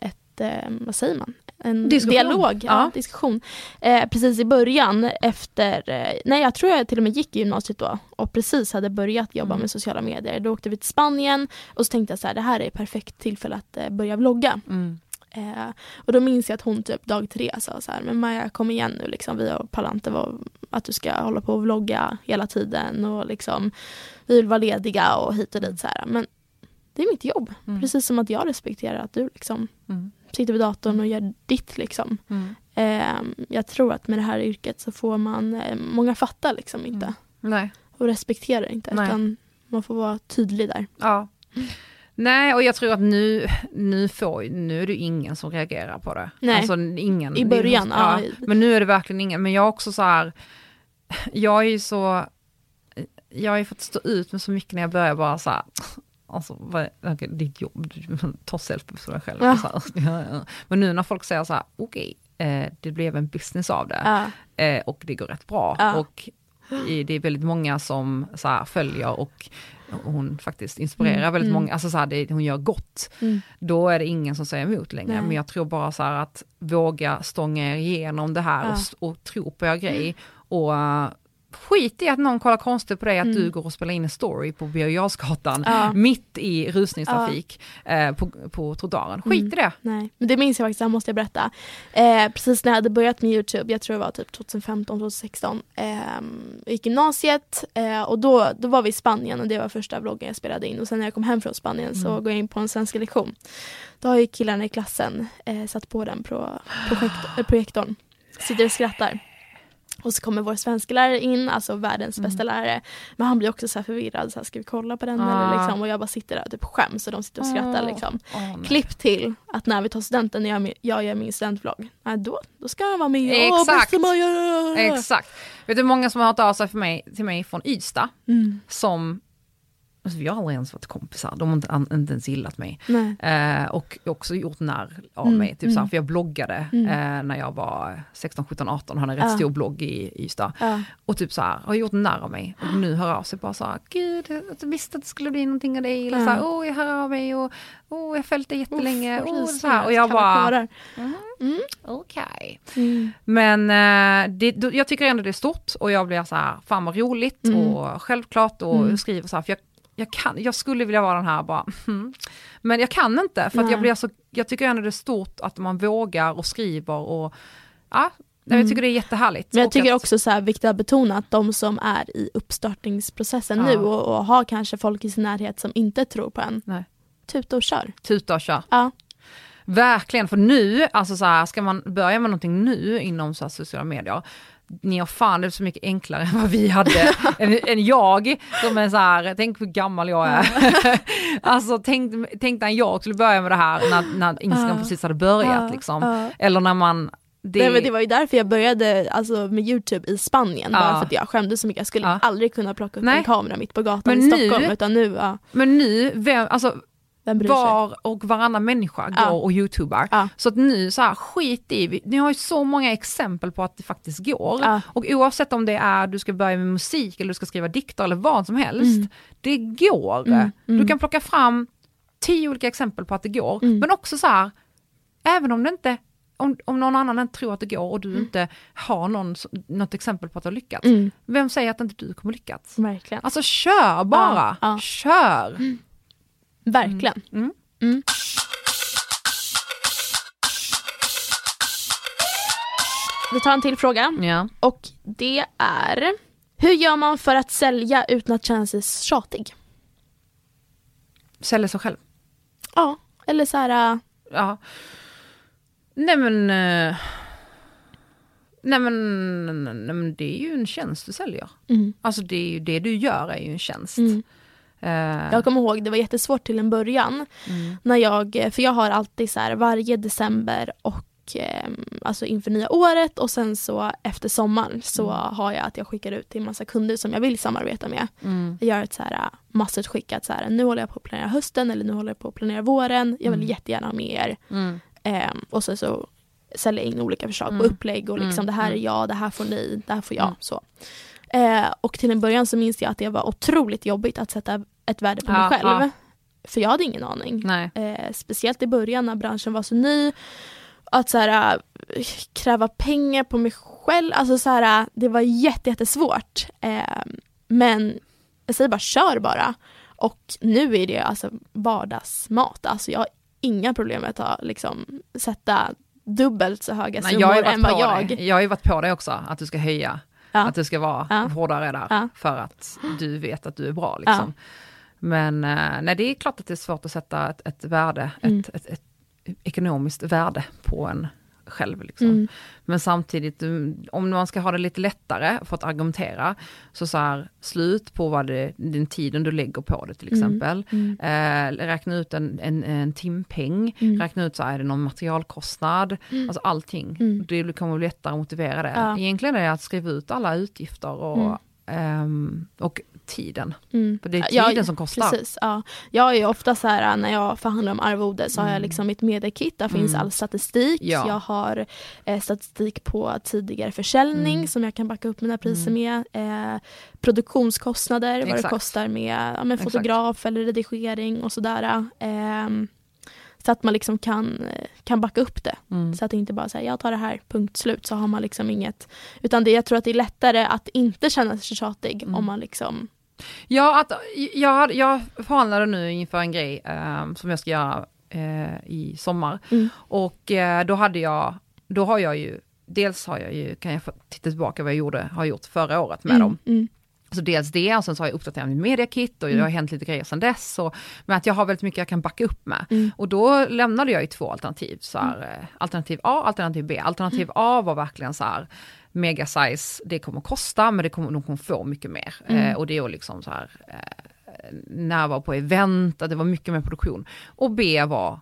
ett, eh, vad säger man? En Diskussion. dialog, ja, diskussion. Eh, precis i början efter, eh, nej jag tror jag till och med gick i gymnasiet då och precis hade börjat jobba Mm. med sociala medier. Då åkte vi till Spanien och så tänkte jag så här, det här är ett perfekt tillfälle att eh, börja vlogga. Mm. Eh, och då minns jag att hon typ dag tre sa så här, men Maja kom igen nu liksom, vi pallar var att du ska hålla på och vlogga hela tiden och liksom vi vill vara lediga och hit och dit så här. Men det är mitt jobb, Mm. precis som att jag respekterar att du liksom Mm. Sitter vid datorn och gör ditt liksom. Mm. Eh, jag tror att med det här yrket så får man, eh, många fattar liksom inte Mm. Och respekterar inte Nej. utan man får vara tydlig där. Ja. Nej, och jag tror att nu, nu, får, nu är det ingen som reagerar på det. Nej. Alltså ingen. I början, ja. ja. Men nu är det verkligen ingen, men jag är också så här, jag är ju så, jag har ju fått stå ut med så mycket när jag börjar bara så här, alltså vad, okay, ditt jobb, tar selfies för dig själv. Ja. Så här, ja, ja. Men nu när folk säger så här, okej, eh, det blev en business av det eh, och det går rätt bra. Och i, det är väldigt många som så här, följer och hon faktiskt inspirerar Mm, väldigt mm. många, alltså så här, det, hon gör gott. Mm. Då är det ingen som säger emot längre. Nej. Men jag tror bara så här att våga stånga er igenom det här och, och tro på er grej. Och uh, skit i att någon kollar konstigt på dig, att Mm. du går och spelar in en story på Birger Ja. mitt i rusningstrafik eh, på, på trottoaren. Skit Mm. i det. Nej, men det minns jag faktiskt, det här måste jag berätta. Eh, precis när jag hade börjat med Youtube, jag tror det var typ 2015, 2016, eh, gick gymnasiet eh, och då, då var vi i Spanien och det var första vloggen jag spelade in och sen när jag kom hem från Spanien så Mm. går jag in på en svenska lektion. Då har ju killarna i klassen eh, satt på den pro, projekt, projektorn, sitter och skrattar. Och så kommer vår svenska lärare in, alltså världens Mm. bästa lärare. Men han blir också så här förvirrad, så här, ska vi kolla på den Ah. eller liksom? Och jag bara sitter där och typ skäms och de sitter och skrattar Åh. liksom. Nej. Klipp till att när vi tar studenten, när jag, jag gör min studentvlogg, nej, då, då ska han vara med. Exakt. Maja! Exakt. Vet du hur många som har hört av sig för mig, till mig från Ystad Mm. som, alltså vi har aldrig ens varit kompisar, de har inte, inte ens gillat mig. Eh, och också gjort narr av Mm, mig, typ mm. såhär, för jag bloggade Mm. eh, när jag var 16, 17, 18, hade en rätt Ja. stor blogg i Ystad. Ja. Och typ såhär, har gjort narr av mig. Och nu hör av sig bara såhär, gud, jag visste att det skulle bli någonting av dig. Eller Ja. såhär, åh jag hör av mig och åh jag har följt dig jättelänge. Uff, vad så här. Och jag bara, karlar. mm, okej. Mm. Men eh, det, jag tycker ändå det är stort och jag blir så här, fan vad roligt Mm. och självklart och Mm. skriver så här, för jag, jag, kan, jag skulle vilja vara den här bara, hmm. men jag kan inte för Nej. jag blir så, jag tycker ändå det är stort att man vågar och skriver och ja, jag Mm. tycker det är jättehärligt. Men jag tycker också så här viktigt att betona att de som är i uppstartningsprocessen Ja. nu och, och har kanske folk i sin närhet som inte tror på en, Nej. tuta och kör. Tuta och kör. Ja. Verkligen, för nu, alltså så här, ska man börja med någonting nu inom så här sociala medier, ni har fan det är så mycket enklare än vad vi hade, än, än jag som är så här, tänk hur gammal jag är. alltså tänk, tänk när jag skulle börja med det här när, när Instagram precis hade börjat Ja, liksom. Eller när man, det, Nej, det var ju därför jag började alltså, med Youtube i Spanien, Ja. bara för att jag skämdes så mycket. Jag skulle Ja. aldrig kunna plocka upp Nej. en kamera mitt på gatan Men i nu- Stockholm, utan nu, ja, men nu, vem, alltså? Var och varannan människa går Ja. och youtubar. Ja. Så att nu så här, skit i, ni har ju så många exempel på att det faktiskt går. Ja. Och oavsett om det är du ska börja med musik eller du ska skriva dikter eller vad som helst, Mm. det går. Mm, Du mm. kan plocka fram tio olika exempel på att det går, Mm. men också så här, även om det inte om, om någon annan inte tror att det går och du inte har någon, något exempel på att du har lyckats, Mm, vem säger att inte du kommer lyckas? verkligen. Alltså kör bara, kör! Verkligen. Mm. Mm. Vi tar en till fråga Ja. och det är Hur gör man för att sälja utan att känna sig tjatig? Sälja sig själv. Ja, eller så här, äh, Ja. Nej men... eh, Nej men, nej men det är ju en tjänst du säljer. mm, Alltså det, är ju, det du gör är ju en tjänst. mm. Eh, Jag kommer ihåg det var jättesvårt till en början mm. när jag, för jag har alltid så här varje december och eh, alltså inför nya året och sen så efter sommaren så Mm. har jag att jag skickar ut till massa kunder som jag vill samarbeta med. Mm. Jag gör ett så här massutskick att så här, nu håller jag på att planera hösten eller nu håller jag på att planera våren. Jag vill Mm. jättegärna ha med er. Mm. Ehm, och sen så jag in olika förslag på Mm. upplägg och liksom Mm, det här är mm. jag, det här får ni, det här får jag. Så. Eh, och till en början så minns jag att det var otroligt jobbigt att sätta ett värde på Ja, mig själv. ja. För jag hade ingen aning. Eh, speciellt i början när branschen var så ny. Att så här, äh, kräva pengar på mig själv, alltså så här, äh, det var jätte, jättesvårt. Eh, men jag säger bara kör bara. Och nu är det alltså vardagsmat. Alltså jag har inga problem med att ta, liksom, sätta dubbelt så höga Nej, summor än vad jag... dig. jag har ju varit på dig också, att du ska höja. Ja. Att du ska vara Ja. hårdare där. Ja. För att du vet att du är bra. Liksom. Men eh, nej, det är klart att det är svårt att sätta ett, ett värde, Mm. ett, ett, ett ekonomiskt värde på en själv. Liksom. Mm. Men samtidigt, mm, om man ska ha det lite lättare för att argumentera, så så här, slut på vad det, den tiden du lägger på det till Mm. exempel. Mm. Eh, räkna ut en, en, en timpeng, Mm. räkna ut så här, är det någon materialkostnad, Mm. alltså allting. Mm. Det kommer bli lättare att motivera det. Ja. Egentligen är det att skriva ut alla utgifter och, Mm. ehm, och tiden. Mm. För det är Ja, tiden som kostar. Precis, ja. Jag är ju ofta så här när jag förhandlar om arvode så har jag Mm. liksom mitt mediekit, där finns Mm. all statistik. Ja. Jag har eh, statistik på tidigare försäljning Mm. som jag kan backa upp mina priser Mm. med. Eh, produktionskostnader, vad det Exakt. kostar med ja, Exakt. fotograf eller redigering och sådär. Eh, så att man liksom kan, eh, kan backa upp det. Mm. Så att det inte bara säger jag tar det här, punkt slut. Så har man liksom inget. Utan det, jag tror att det är lättare att inte känna sig tjatig Mm. om man liksom Ja, att, jag, jag förhandlade nu inför en grej eh, som jag ska göra eh, i sommar. Mm. Och eh, då hade jag, då har jag ju, dels har jag ju, kan jag titta tillbaka vad jag gjorde, har gjort förra året med dem. Mm. Så dels det, och sen så har jag uppdaterat mitt mediakit och det Mm. har hänt lite grejer sedan dess. Och, men att jag har väldigt mycket jag kan backa upp med. Mm. Och då lämnade jag ju två alternativ. Så här, eh, Alternativ A, alternativ B. Alternativ A var verkligen så här, mega size, det kommer kosta men det kommer, de kommer få mycket mer. Mm. Eh, och det är liksom så här, eh, närvaro på event, att det var mycket mer produktion. Och B var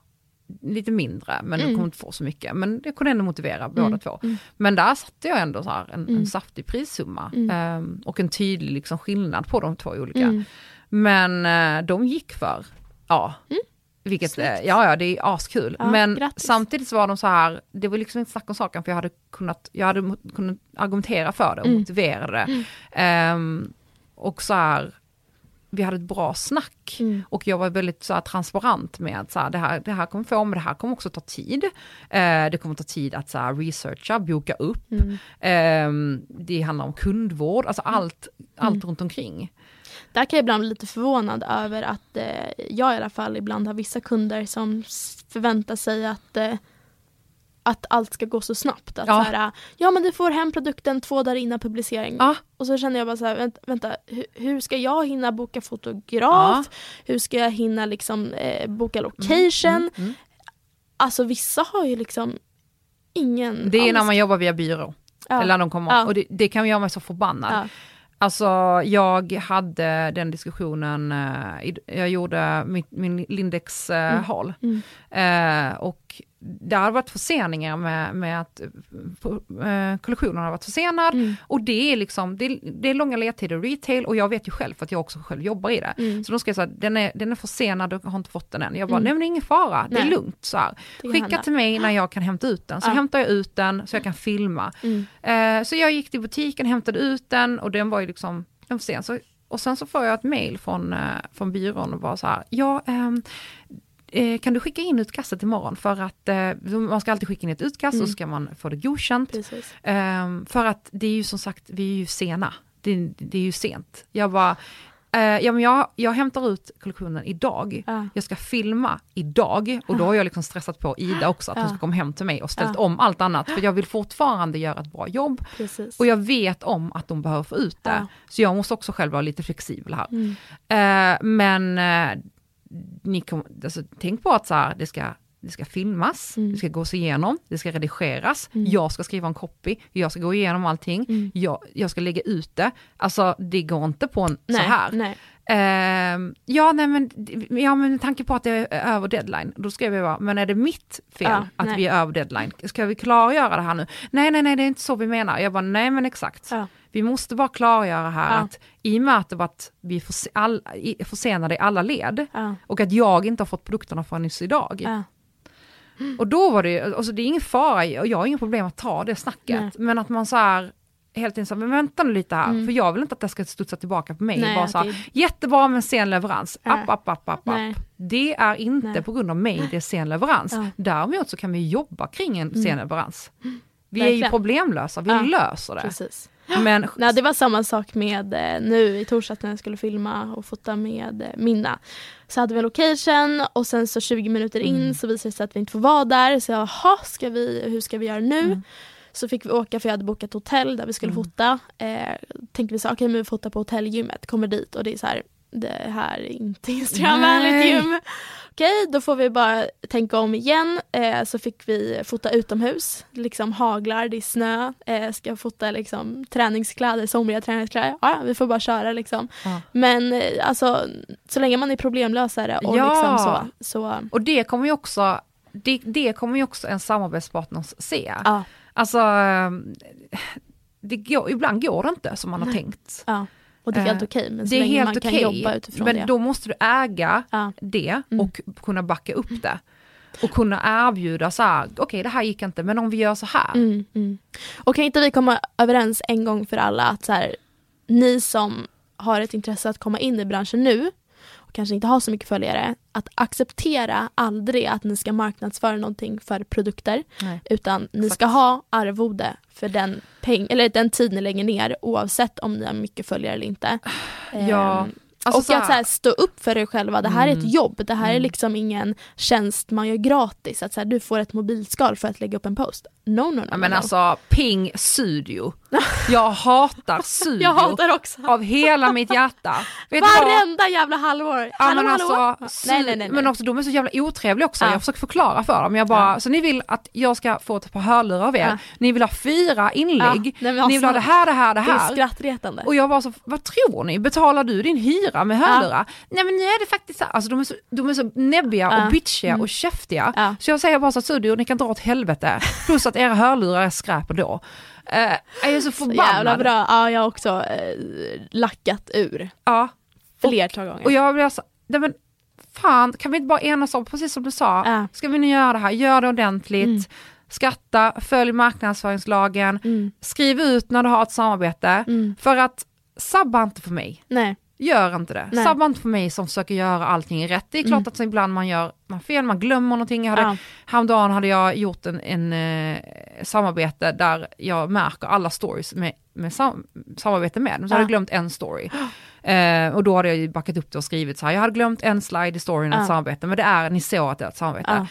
lite mindre, men Mm. du kommer inte få så mycket. Men jag kunde ändå motivera båda Mm. två. Mm. Men där satte jag ändå så här en, Mm. en saftig prissumma. Mm. ehm, och en tydlig liksom skillnad på de två olika. Mm. Men eh, de gick för, ja. Mm. Vilket, Snyggt. eh, ja ja det är askul. Ja, Men grattis. samtidigt så var de så här, det var liksom inte snack om saken för jag hade kunnat, jag hade kunnat argumentera för det och Mm. motivera det. Mm. Ehm, och så här, vi hade ett bra snack. Mm. Och jag var väldigt så här, transparent med att så här, det, här, det här kommer få, men det här kommer också ta tid. Eh, det kommer ta tid att så här, researcha, boka upp. Mm. Ehm, det handlar om kundvård, alltså allt, allt runt omkring. Där kan jag ibland bli lite förvånad över att eh, jag i alla fall ibland har vissa kunder som förväntar sig att eh, att allt ska gå så snabbt. Att Ja. så här, ja men du får hem produkten två dagar innan publicering. Ja. Och så känner jag bara så här, vänta, vänta hur, hur ska jag hinna boka fotograf? Ja. Hur ska jag hinna liksom eh, boka location? Mm, mm. Alltså vissa har ju liksom ingen Det är när man jobbar via byrå. ja. Eller när de kommer, och det, det kan göra mig så förbannad. Alltså jag hade den diskussionen, eh, jag gjorde mitt, min Lindex eh, Mm. hall. Mm. Eh, och det har varit förseningar med, med att eh, kollektionen har varit försenad. Mm. Och det är liksom, det är, det är långa ledtider i retail och jag vet ju själv för att jag också själv jobbar i det. Mm. Så då ska jag säga, den är, den är försenad och har inte fått den än. Jag bara, Mm. nej men det är ingen fara, det är Nej. lugnt. Så här. Skicka till mig när jag kan hämta ut den. Så Ja. hämtar jag ut den så jag kan filma. Mm. Eh, så jag gick till butiken, hämtade ut den och den var ju liksom, den var sen. Så, och sen så får jag ett mail från, eh, från byrån och bara så här, ja, eh, kan du skicka in utkastet imorgon? För att eh, man ska alltid skicka in ett utkast Mm. och så ska man få det godkänt. Precis. Ehm, för att det är ju som sagt, vi är ju sena. Det, det är ju sent. Jag bara, eh, ja men jag, jag hämtar ut kollektionen idag. Ja. Jag ska filma idag och då har jag liksom stressat på Ida också att hon Ja. ska komma hem till mig och ställt Ja. om allt annat. För jag vill fortfarande göra ett bra jobb Precis. och jag vet om att de behöver få ut det. Så jag måste också själv vara lite flexibel här. Mm. Eh, men eh, ni kom, alltså, tänk på att så här, det, ska, det ska filmas, Mm. det ska gås igenom, det ska redigeras, Mm. jag ska skriva en copy, jag ska gå igenom allting, Mm. jag, jag ska lägga ut det. Alltså det går inte på en Nej, så här. Nej. Ehm, ja, nej, men, ja, men med tanke på att det är över deadline, då skrev jag bara, men är det mitt fel Ja, att nej. vi är över deadline? Ska vi klargöra det här nu? Nej, nej, nej, det är inte så vi menar. Jag bara, nej men exakt. Ja. Vi måste bara klargöra här Ja. att i och med att det var att vi all, i- försenade i alla led och att jag inte har fått produkterna förrän nyss idag. Ja. Och då var det, alltså det är ingen fara, och jag har inga problem att ta det snacket, Nej. men att man så här helt enkelt, men vänta nu lite här, Mm. för jag vill inte att det ska studsa tillbaka på mig. Nej, bara så här, det- Jättebra med sen leverans, Ja. app, app, app, app, app. Det är inte Nej. på grund av mig det är sen leverans. Ja. Däremot så kan vi jobba kring en Mm. sen leverans. Vi är ju Verkligen. problemlösa, vi Ja. löser det. Precis. Men Nej, det var samma sak med eh, nu i torsdags när jag skulle filma och fota med eh, Minna. Så hade vi en location och sen så 20 minuter in Mm. så visade det sig att vi inte får vara där. Så jaha, ska vi, hur ska vi göra nu? Mm. Så fick vi åka för jag hade bokat hotell där vi skulle Mm. fota. Eh, tänkte vi så, okej men vi fotar på hotellgymmet, kommer dit och det är så här, det här är inte Instagramvänligt gym. Okej, då får vi bara tänka om igen. Eh, så fick vi fota utomhus, liksom haglar, det är snö. Eh, ska fota liksom träningskläder, somriga träningskläder. Ja, vi får bara köra liksom. Ja. Men eh, alltså, så länge man är problemlösare och Ja. liksom så. så Och det kommer ju också, det, det kommer ju också en samarbetspartner se. ja, Alltså, ehm, det går, ibland går det inte som man har Nej. tänkt. ja. Och det är helt Eh, okej, men så det är helt man kan okej, jobba utifrån men det. då måste du äga ja. det Mm. och kunna backa upp det. Och kunna erbjuda så här, okej det här gick inte, men om vi gör så här. Mm, mm. Och kan inte vi komma överens en gång för alla att så här, ni som har ett intresse att komma in i branschen nu och kanske inte har så mycket följare, att acceptera aldrig att ni ska marknadsföra någonting för produkter Nej. utan ni Exakt. ska ha arvode för den, peng eller den tid ni lägger ner oavsett om ni har mycket följare eller inte. Ja, Ehm, alltså och så att så här, stå upp för er själva, det här är Mm. ett jobb, det här är Mm. liksom ingen tjänst man gör gratis. Att så här, du får ett mobilskal för att lägga upp en post. No, no, no. Ja, men alltså ping studio. Jag hatar studio Jag hatar också. av hela mitt hjärta. Vet? Varenda jävla halvår. Ja, men, alltså, nej, nej, nej, men också de är så jävla otrevliga också, Ja. jag försöker förklara för dem. Jag bara, Ja. så ni vill att jag ska få ett par hörlurar av er, Ja. ni vill ha fyra inlägg, ni alltså, vill ha det här, det här, det Det är här. skrattretande. Och jag var så, vad tror ni? Betalar du din hyra med hörlurar? Nej men nu är det faktiskt så här. alltså de är så, de är så näbbiga och bitchiga Mm. och käftiga. Så jag säger bara så att studio, ni kan dra åt helvete. Plus att era hörlurar är skräp ändå. Eh, jag är så Så förbannad. jävla bra. Ja, jag har också eh, lackat ur Ja. flertal gånger. Och jag blir så, nej men fan kan vi inte bara enas om, precis som du sa, Ja. ska vi nu göra det här, gör det ordentligt, Mm. skatta, följ marknadsföringslagen, Mm, skriv ut när du har ett samarbete. mm. För att sabba inte för mig. Nej. Gör inte det. Nej. Sabba inte för mig som försöker göra allting rätt. Det är klart Mm. att så ibland man gör man fel, man glömmer någonting. Jag hade, Ja. Häromdagen hade jag gjort en, en eh, samarbete där jag märker alla stories med, med sam, samarbete med. Så Ja. hade jag glömt en story. Eh, och då hade jag ju backat upp det och skrivit så här, jag hade glömt en slide i storyn, Ja. ett samarbete, men det är, ni såg att det är ett samarbete. Ja.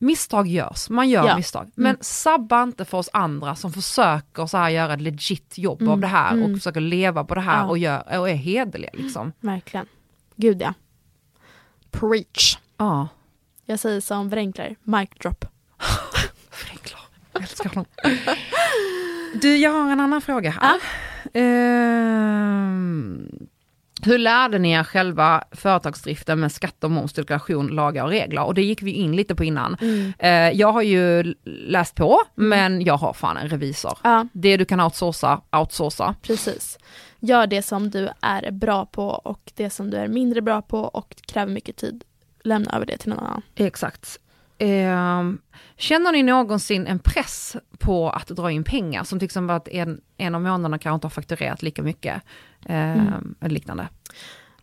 Misstag görs, man gör Ja. misstag. Men Mm. sabba inte för oss andra som försöker så här göra ett legit jobb Mm. av det här Mm. och försöker leva på det här Ja. och, gör, och är hederliga liksom. Verkligen. Gud ja. Preach. Ja. Jag säger som Wrenkler, mic drop. Förenklar. Jag älskar honom. Du, jag har en annan fråga här. Ehm, hur lärde ni er själva företagsdriften med skatt och moms, deklaration, lagar och regler? Och det gick vi in lite på innan. Mm. Eh, jag har ju läst på, men jag har fan en revisor. Ja, Det du kan outsourca, outsourca. precis. Gör det som du är bra på och det som du är mindre bra på och kräver mycket tid. Lämna över det till någon annan. Exakt. Ehm, känner ni någonsin en press på att dra in pengar? Som till exempel att en, en av månaderna kanske inte har fakturerat lika mycket. Ehm, Mm. Eller liknande.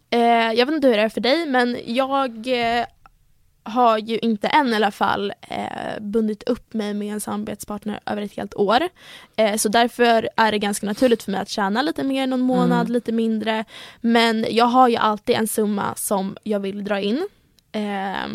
Eh, jag vet inte hur det är för dig men jag eh, har ju inte än i alla fall eh, bundit upp mig med en samarbetspartner över ett helt år. Eh, så därför är det ganska naturligt för mig att tjäna lite mer någon månad, Mm. lite mindre. Men jag har ju alltid en summa som jag vill dra in. Eh,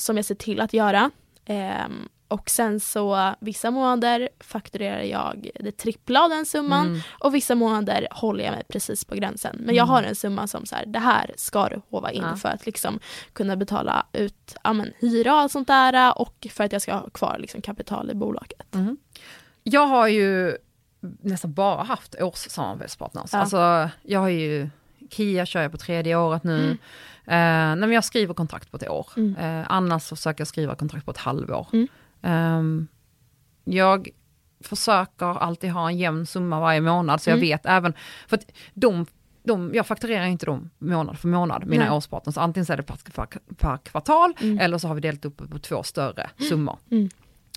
som jag ser till att göra. Eh, och sen så vissa månader fakturerar jag det trippla av den summan. Mm. Och vissa månader håller jag mig precis på gränsen. Men jag Mm. har en summa som så här, det här ska du hova in Ja. för att liksom kunna betala ut ja, men, hyra och allt sånt där och för att jag ska ha kvar liksom, kapital i bolaget. Mhm. Jag har ju nästan bara haft årssamarbetspartners. Ja. Alltså, jag har ju, KIA kör jag på tredje året nu. Mm. Eh, nej, jag skriver kontrakt på ett år. Mm. Eh, annars så försöker jag skriva kontrakt på ett halvår. Mm. Ehm, jag försöker alltid ha en jämn summa varje månad, så jag Mm. vet även, för att de, de, jag fakturerar inte dem månad för månad, mina Nej. årspartners. Antingen så är det per, per, per kvartal, Mm. eller så har vi delat upp på två större summor. Mm.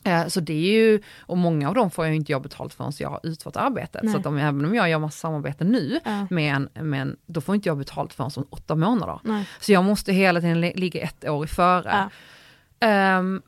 Eh, Så det är ju, och många av dem får jag inte jag betalt förrän jag har utfört arbetet. Nej. Så att om, även om jag gör massa samarbete nu, Ja. med en, med en, då får inte jag betalt förrän om åtta månader. Nej. Så jag måste hela tiden li- ligga ett år i före. Ja. Ehm,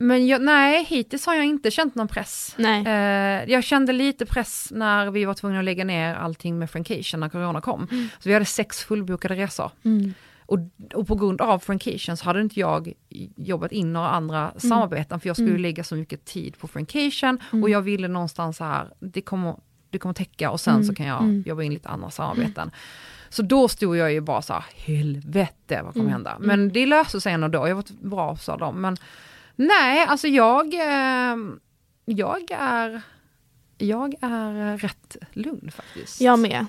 men jag, nej, hittills har jag inte känt någon press. Eh, jag kände lite press när vi var tvungna att lägga ner allting med Frankation när corona kom. Mm. Så vi hade sex fullbokade resor. Mm. Och, och på grund av Frankation så hade inte jag jobbat in några andra samarbeten för jag skulle Mm. lägga så mycket tid på Frankation Mm. och jag ville någonstans så här, det kommer, det kommer täcka och sen Mm. så kan jag Mm. jobba in lite andra samarbeten. Så då stod jag ju bara så här, helvete vad kommer Mm. hända? Men det löste sig ändå då, jag var bra sa de. Men nej, alltså jag, eh, jag är, jag är rätt lugn faktiskt. Jag med.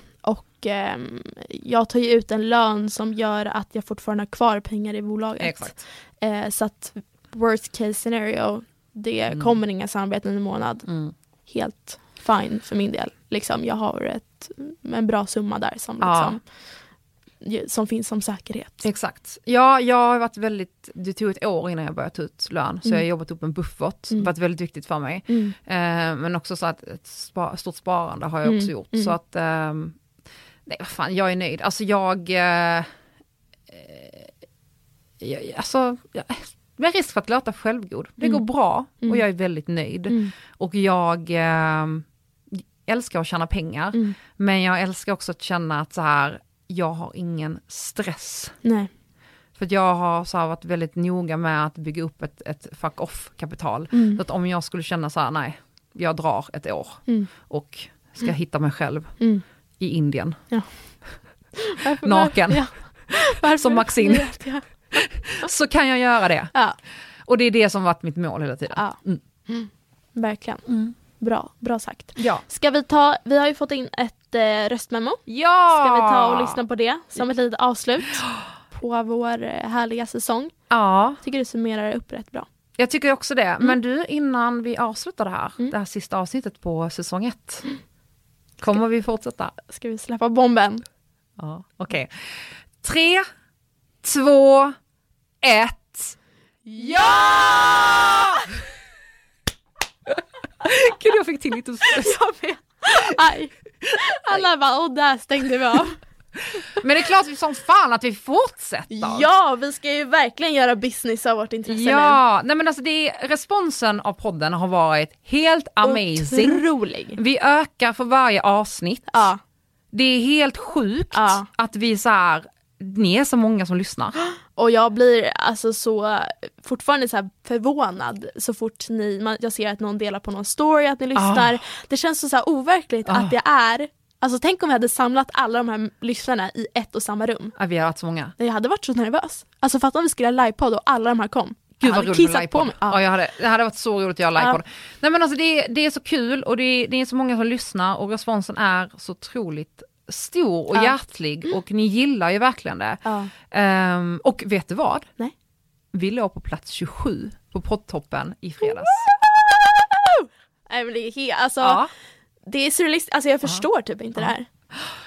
Och ehm, jag tar ju ut en lön som gör att jag fortfarande har kvar pengar i bolaget. Eh, så att worst case scenario, det Mm. kommer inga samarbeten i en månad. Mm. Helt fine för min del. Liksom, jag har ett, en bra summa där som, Ja. liksom, som finns som säkerhet. Exakt. Ja, jag har varit väldigt, det tog ett år innan jag började ta ut lön, så Mm. jag har jobbat upp en buffert, Mm. varit väldigt viktigt för mig. Mm. Eh, men också så att ett spa, stort sparande har jag Mm, också gjort. mm. Så att, ehm, nej vad fan, jag är nöjd. Alltså jag, eh, eh, jag alltså, jag, med risk för att låta självgod, det Mm. går bra Mm. och jag är väldigt nöjd. Mm. Och jag ehm, älskar att tjäna pengar, Mm. men jag älskar också att känna att så här, jag har ingen stress. Nej. För jag har så här varit väldigt noga med att bygga upp ett, ett fuck off-kapital. Mm. Så att om jag skulle känna så här, nej, jag drar ett år Mm. och ska hitta mig själv Mm. I Indien. Varför- Naken. Ja. Varför? Som Maxine. Jag. Så kan jag göra det. Ja, Och det är det som varit mitt mål hela tiden. ja. Mm. verkligen. Bra, bra sagt. Ja. Ska vi ta, vi har ju fått in ett eh, röstmemo. Ja! Ska vi ta och lyssna på det som ett litet avslut på vår eh, härliga säsong? Ja, Tycker du summerar upp rätt bra. jag tycker också det. Men du, innan vi avslutar det här, Mm. det här sista avsnittet på säsong ett, kommer vi fortsätta? Ska vi släppa bomben? Ja, okej. Tre, två, ett. Ja! Gud, jag fick till lite stress. Jag vet. Aj. Alla bara, och där stängde vi av. Men det är klart som fan att vi fortsätter. Ja, vi ska ju verkligen göra business av vårt intresse nu. Ja, nej men alltså det är, responsen av podden har varit helt amazing. Otrolig. Vi ökar för varje avsnitt. Ja, Det är helt sjukt Ja. att vi så här, ni är så många som lyssnar. och jag blir alltså så fortfarande så här förvånad så fort ni, man, jag ser att någon delar på någon story att ni lyssnar. Det känns så, så overkligt Ah. att det är, alltså tänk om vi hade samlat alla de här lyssnarna i ett och samma rum. Ja, vi har varit så många. Jag hade varit så nervös. Alltså fatta om vi skulle ha livepodd och alla de här kom. Gud vad roligt med på mig. Ja. Ja. jag hade, det hade varit så roligt att göra Ja. livepodd. Nej men alltså det, det är så kul och det, det är så många som lyssnar och responsen är så otroligt stor och Ja. hjärtlig och ni gillar ju verkligen det. Ja. Ehm, och vet du vad? Nej. Vi låg på plats 27 på poddtoppen i fredags. Nej men det är helt, alltså Ja. Det är surrealistiskt, alltså jag förstår typ inte det här.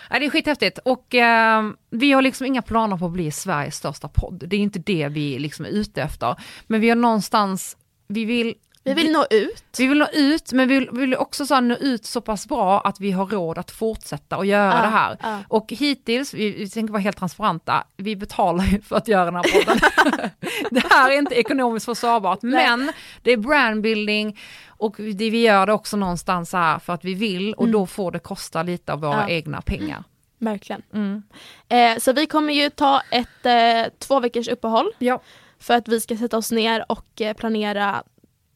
Ja, det är skithäftigt och ehm, vi har liksom inga planer på att bli Sveriges största podd. Det är inte det vi liksom är ute efter. Men vi har någonstans, vi vill Vi vill nå ut. Vi vill nå ut, men vi vill, vi vill också så nå ut så pass bra att vi har råd att fortsätta och göra Ja, det här. ja. Och hittills, vi, vi tänker vara helt transparenta, vi betalar ju för att göra den här podden. det här är inte ekonomiskt försvarbart, men det är brandbuilding och det, vi gör det också någonstans här för att vi vill och Mm. då får det kosta lite av våra Ja. egna pengar. Verkligen. Mm. Eh, så vi kommer ju ta ett eh, två veckors uppehåll Ja. för att vi ska sätta oss ner och eh, planera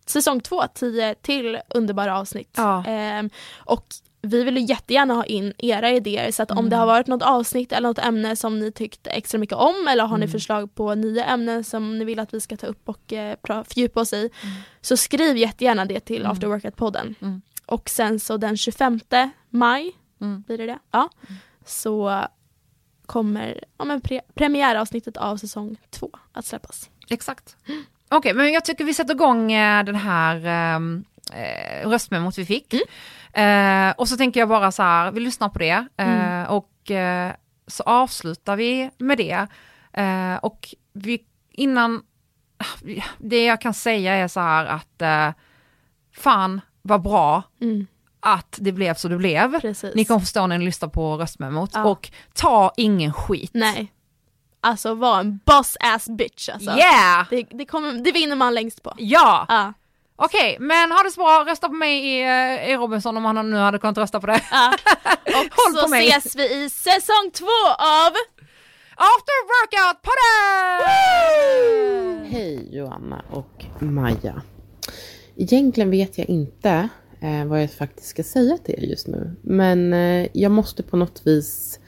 säsong två, tio till underbara avsnitt. Ja. Ehm, och vi vill ju jättegärna ha in era idéer så att om Mm. det har varit något avsnitt eller något ämne som ni tyckte extra mycket om eller har ni Mm. förslag på nya ämnen som ni vill att vi ska ta upp och eh, fördjupa oss i Mm. så skriv jättegärna det till Mm. Afterworkat-podden. Mm. Och sen så den 25 maj, Mm. blir det det? Ja. Så kommer ja, men pre- premiäravsnittet av säsong två att släppas. Exakt. Okej, men jag tycker vi sätter igång eh, den här ehm, eh, röstmemot vi fick. Eh, och så tänker jag bara så här, vi lyssnar på det eh, och eh, så avslutar vi med det. Eh, och vi, innan, det jag kan säga är så här att eh, fan vad bra Mm, att det blev så det blev. precis. Ni kommer förstå när ni lyssnar på röstmemot Ja. och ta ingen skit. Nej. Alltså var en boss ass bitch alltså. Yeah! Det, det, kommer, det vinner man längst på. Ja! Ja. Okej, men ha det så bra, rösta på mig i, eh, i Robinson om han nu hade kunnat rösta på det. ja. Och Håll så på mig. ses vi i säsong två av After workout podden! Hej Joanna och Maja. Egentligen vet jag inte eh, vad jag faktiskt ska säga till er just nu. Men eh, jag måste på något vis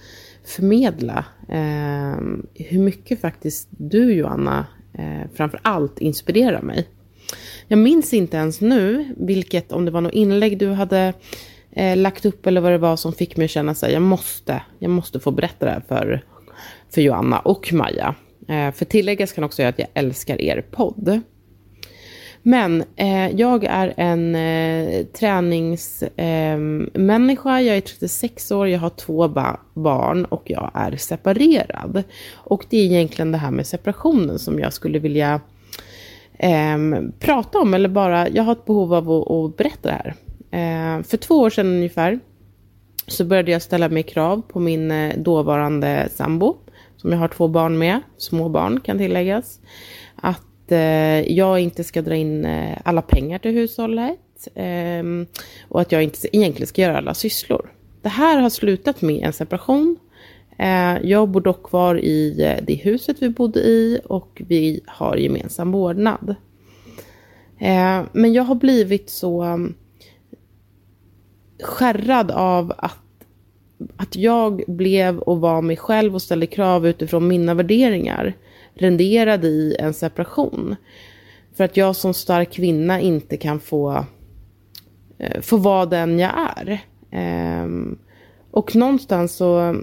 förmedla eh, hur mycket faktiskt du Joanna eh, framför allt inspirerar mig. Jag minns inte ens nu vilket, om det var något inlägg du hade eh, lagt upp eller vad det var som fick mig att känna sig jag måste, jag måste få berätta det här för, för Joanna och Maja. Eh, för tilläggas kan också jag att jag älskar er podd. Men eh, jag är en eh, träningsmänniska, ehm, eh, jag är 36 år, jag har två ba barn och jag är separerad. Och det är egentligen det här med separationen som jag skulle vilja ehm, prata om, eller bara, jag har ett behov av att, att berätta det här. Eh, för två år sedan ungefär så började jag ställa mig krav på min eh, dåvarande sambo, som jag har två barn med, små barn kan tilläggas, att eh, jag inte ska dra in eh, alla pengar till hushållet eh, och att jag inte egentligen ska göra alla sysslor. Det här har slutat med en separation. Eh, jag bor dock kvar i eh, det huset vi bodde i och vi har gemensam vårdnad. Eh, men jag har blivit så mm, skärrad av att, att jag blev och var mig själv och ställde krav utifrån mina värderingar renderade i en separation. För att jag som stark kvinna inte kan få, eh, få vara den jag är. Ehm, och någonstans så,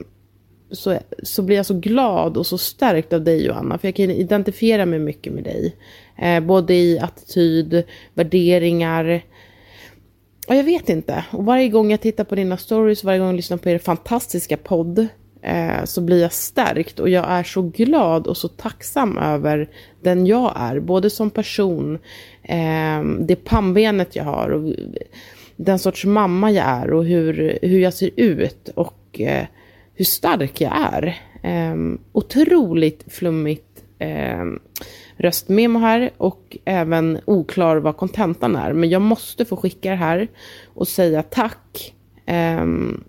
så, så blir jag så glad och så stärkt av dig Johanna. För jag kan identifiera mig mycket med dig. Eh, både i attityd, värderingar, jag vet inte. Och varje gång jag tittar på dina stories, varje gång jag lyssnar på er fantastiska podd, eh, så blir jag stärkt och jag är så glad och så tacksam över den jag är, både som person, eh, det pannbenet jag har och den sorts mamma jag är och hur, hur jag ser ut och eh, hur stark jag är. Eh, otroligt flummigt eh, röstmemo här och även oklar vad kontentan är. Men jag måste få skicka det här och säga tack. Um,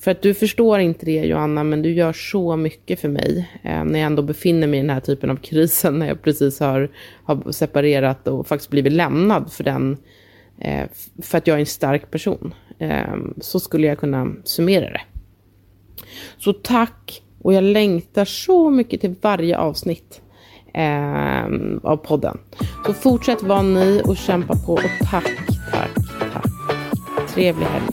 för att du förstår inte det Joanna, men du gör så mycket för mig eh, när jag ändå befinner mig i den här typen av krisen, när jag precis har, har separerat och faktiskt blivit lämnad för den, eh, för att jag är en stark person. Eh, så skulle jag kunna summera det. Så tack, och jag längtar så mycket till varje avsnitt eh, av podden. Så fortsätt vara ni och kämpa på och tack, tack, tack. Trevlig helg.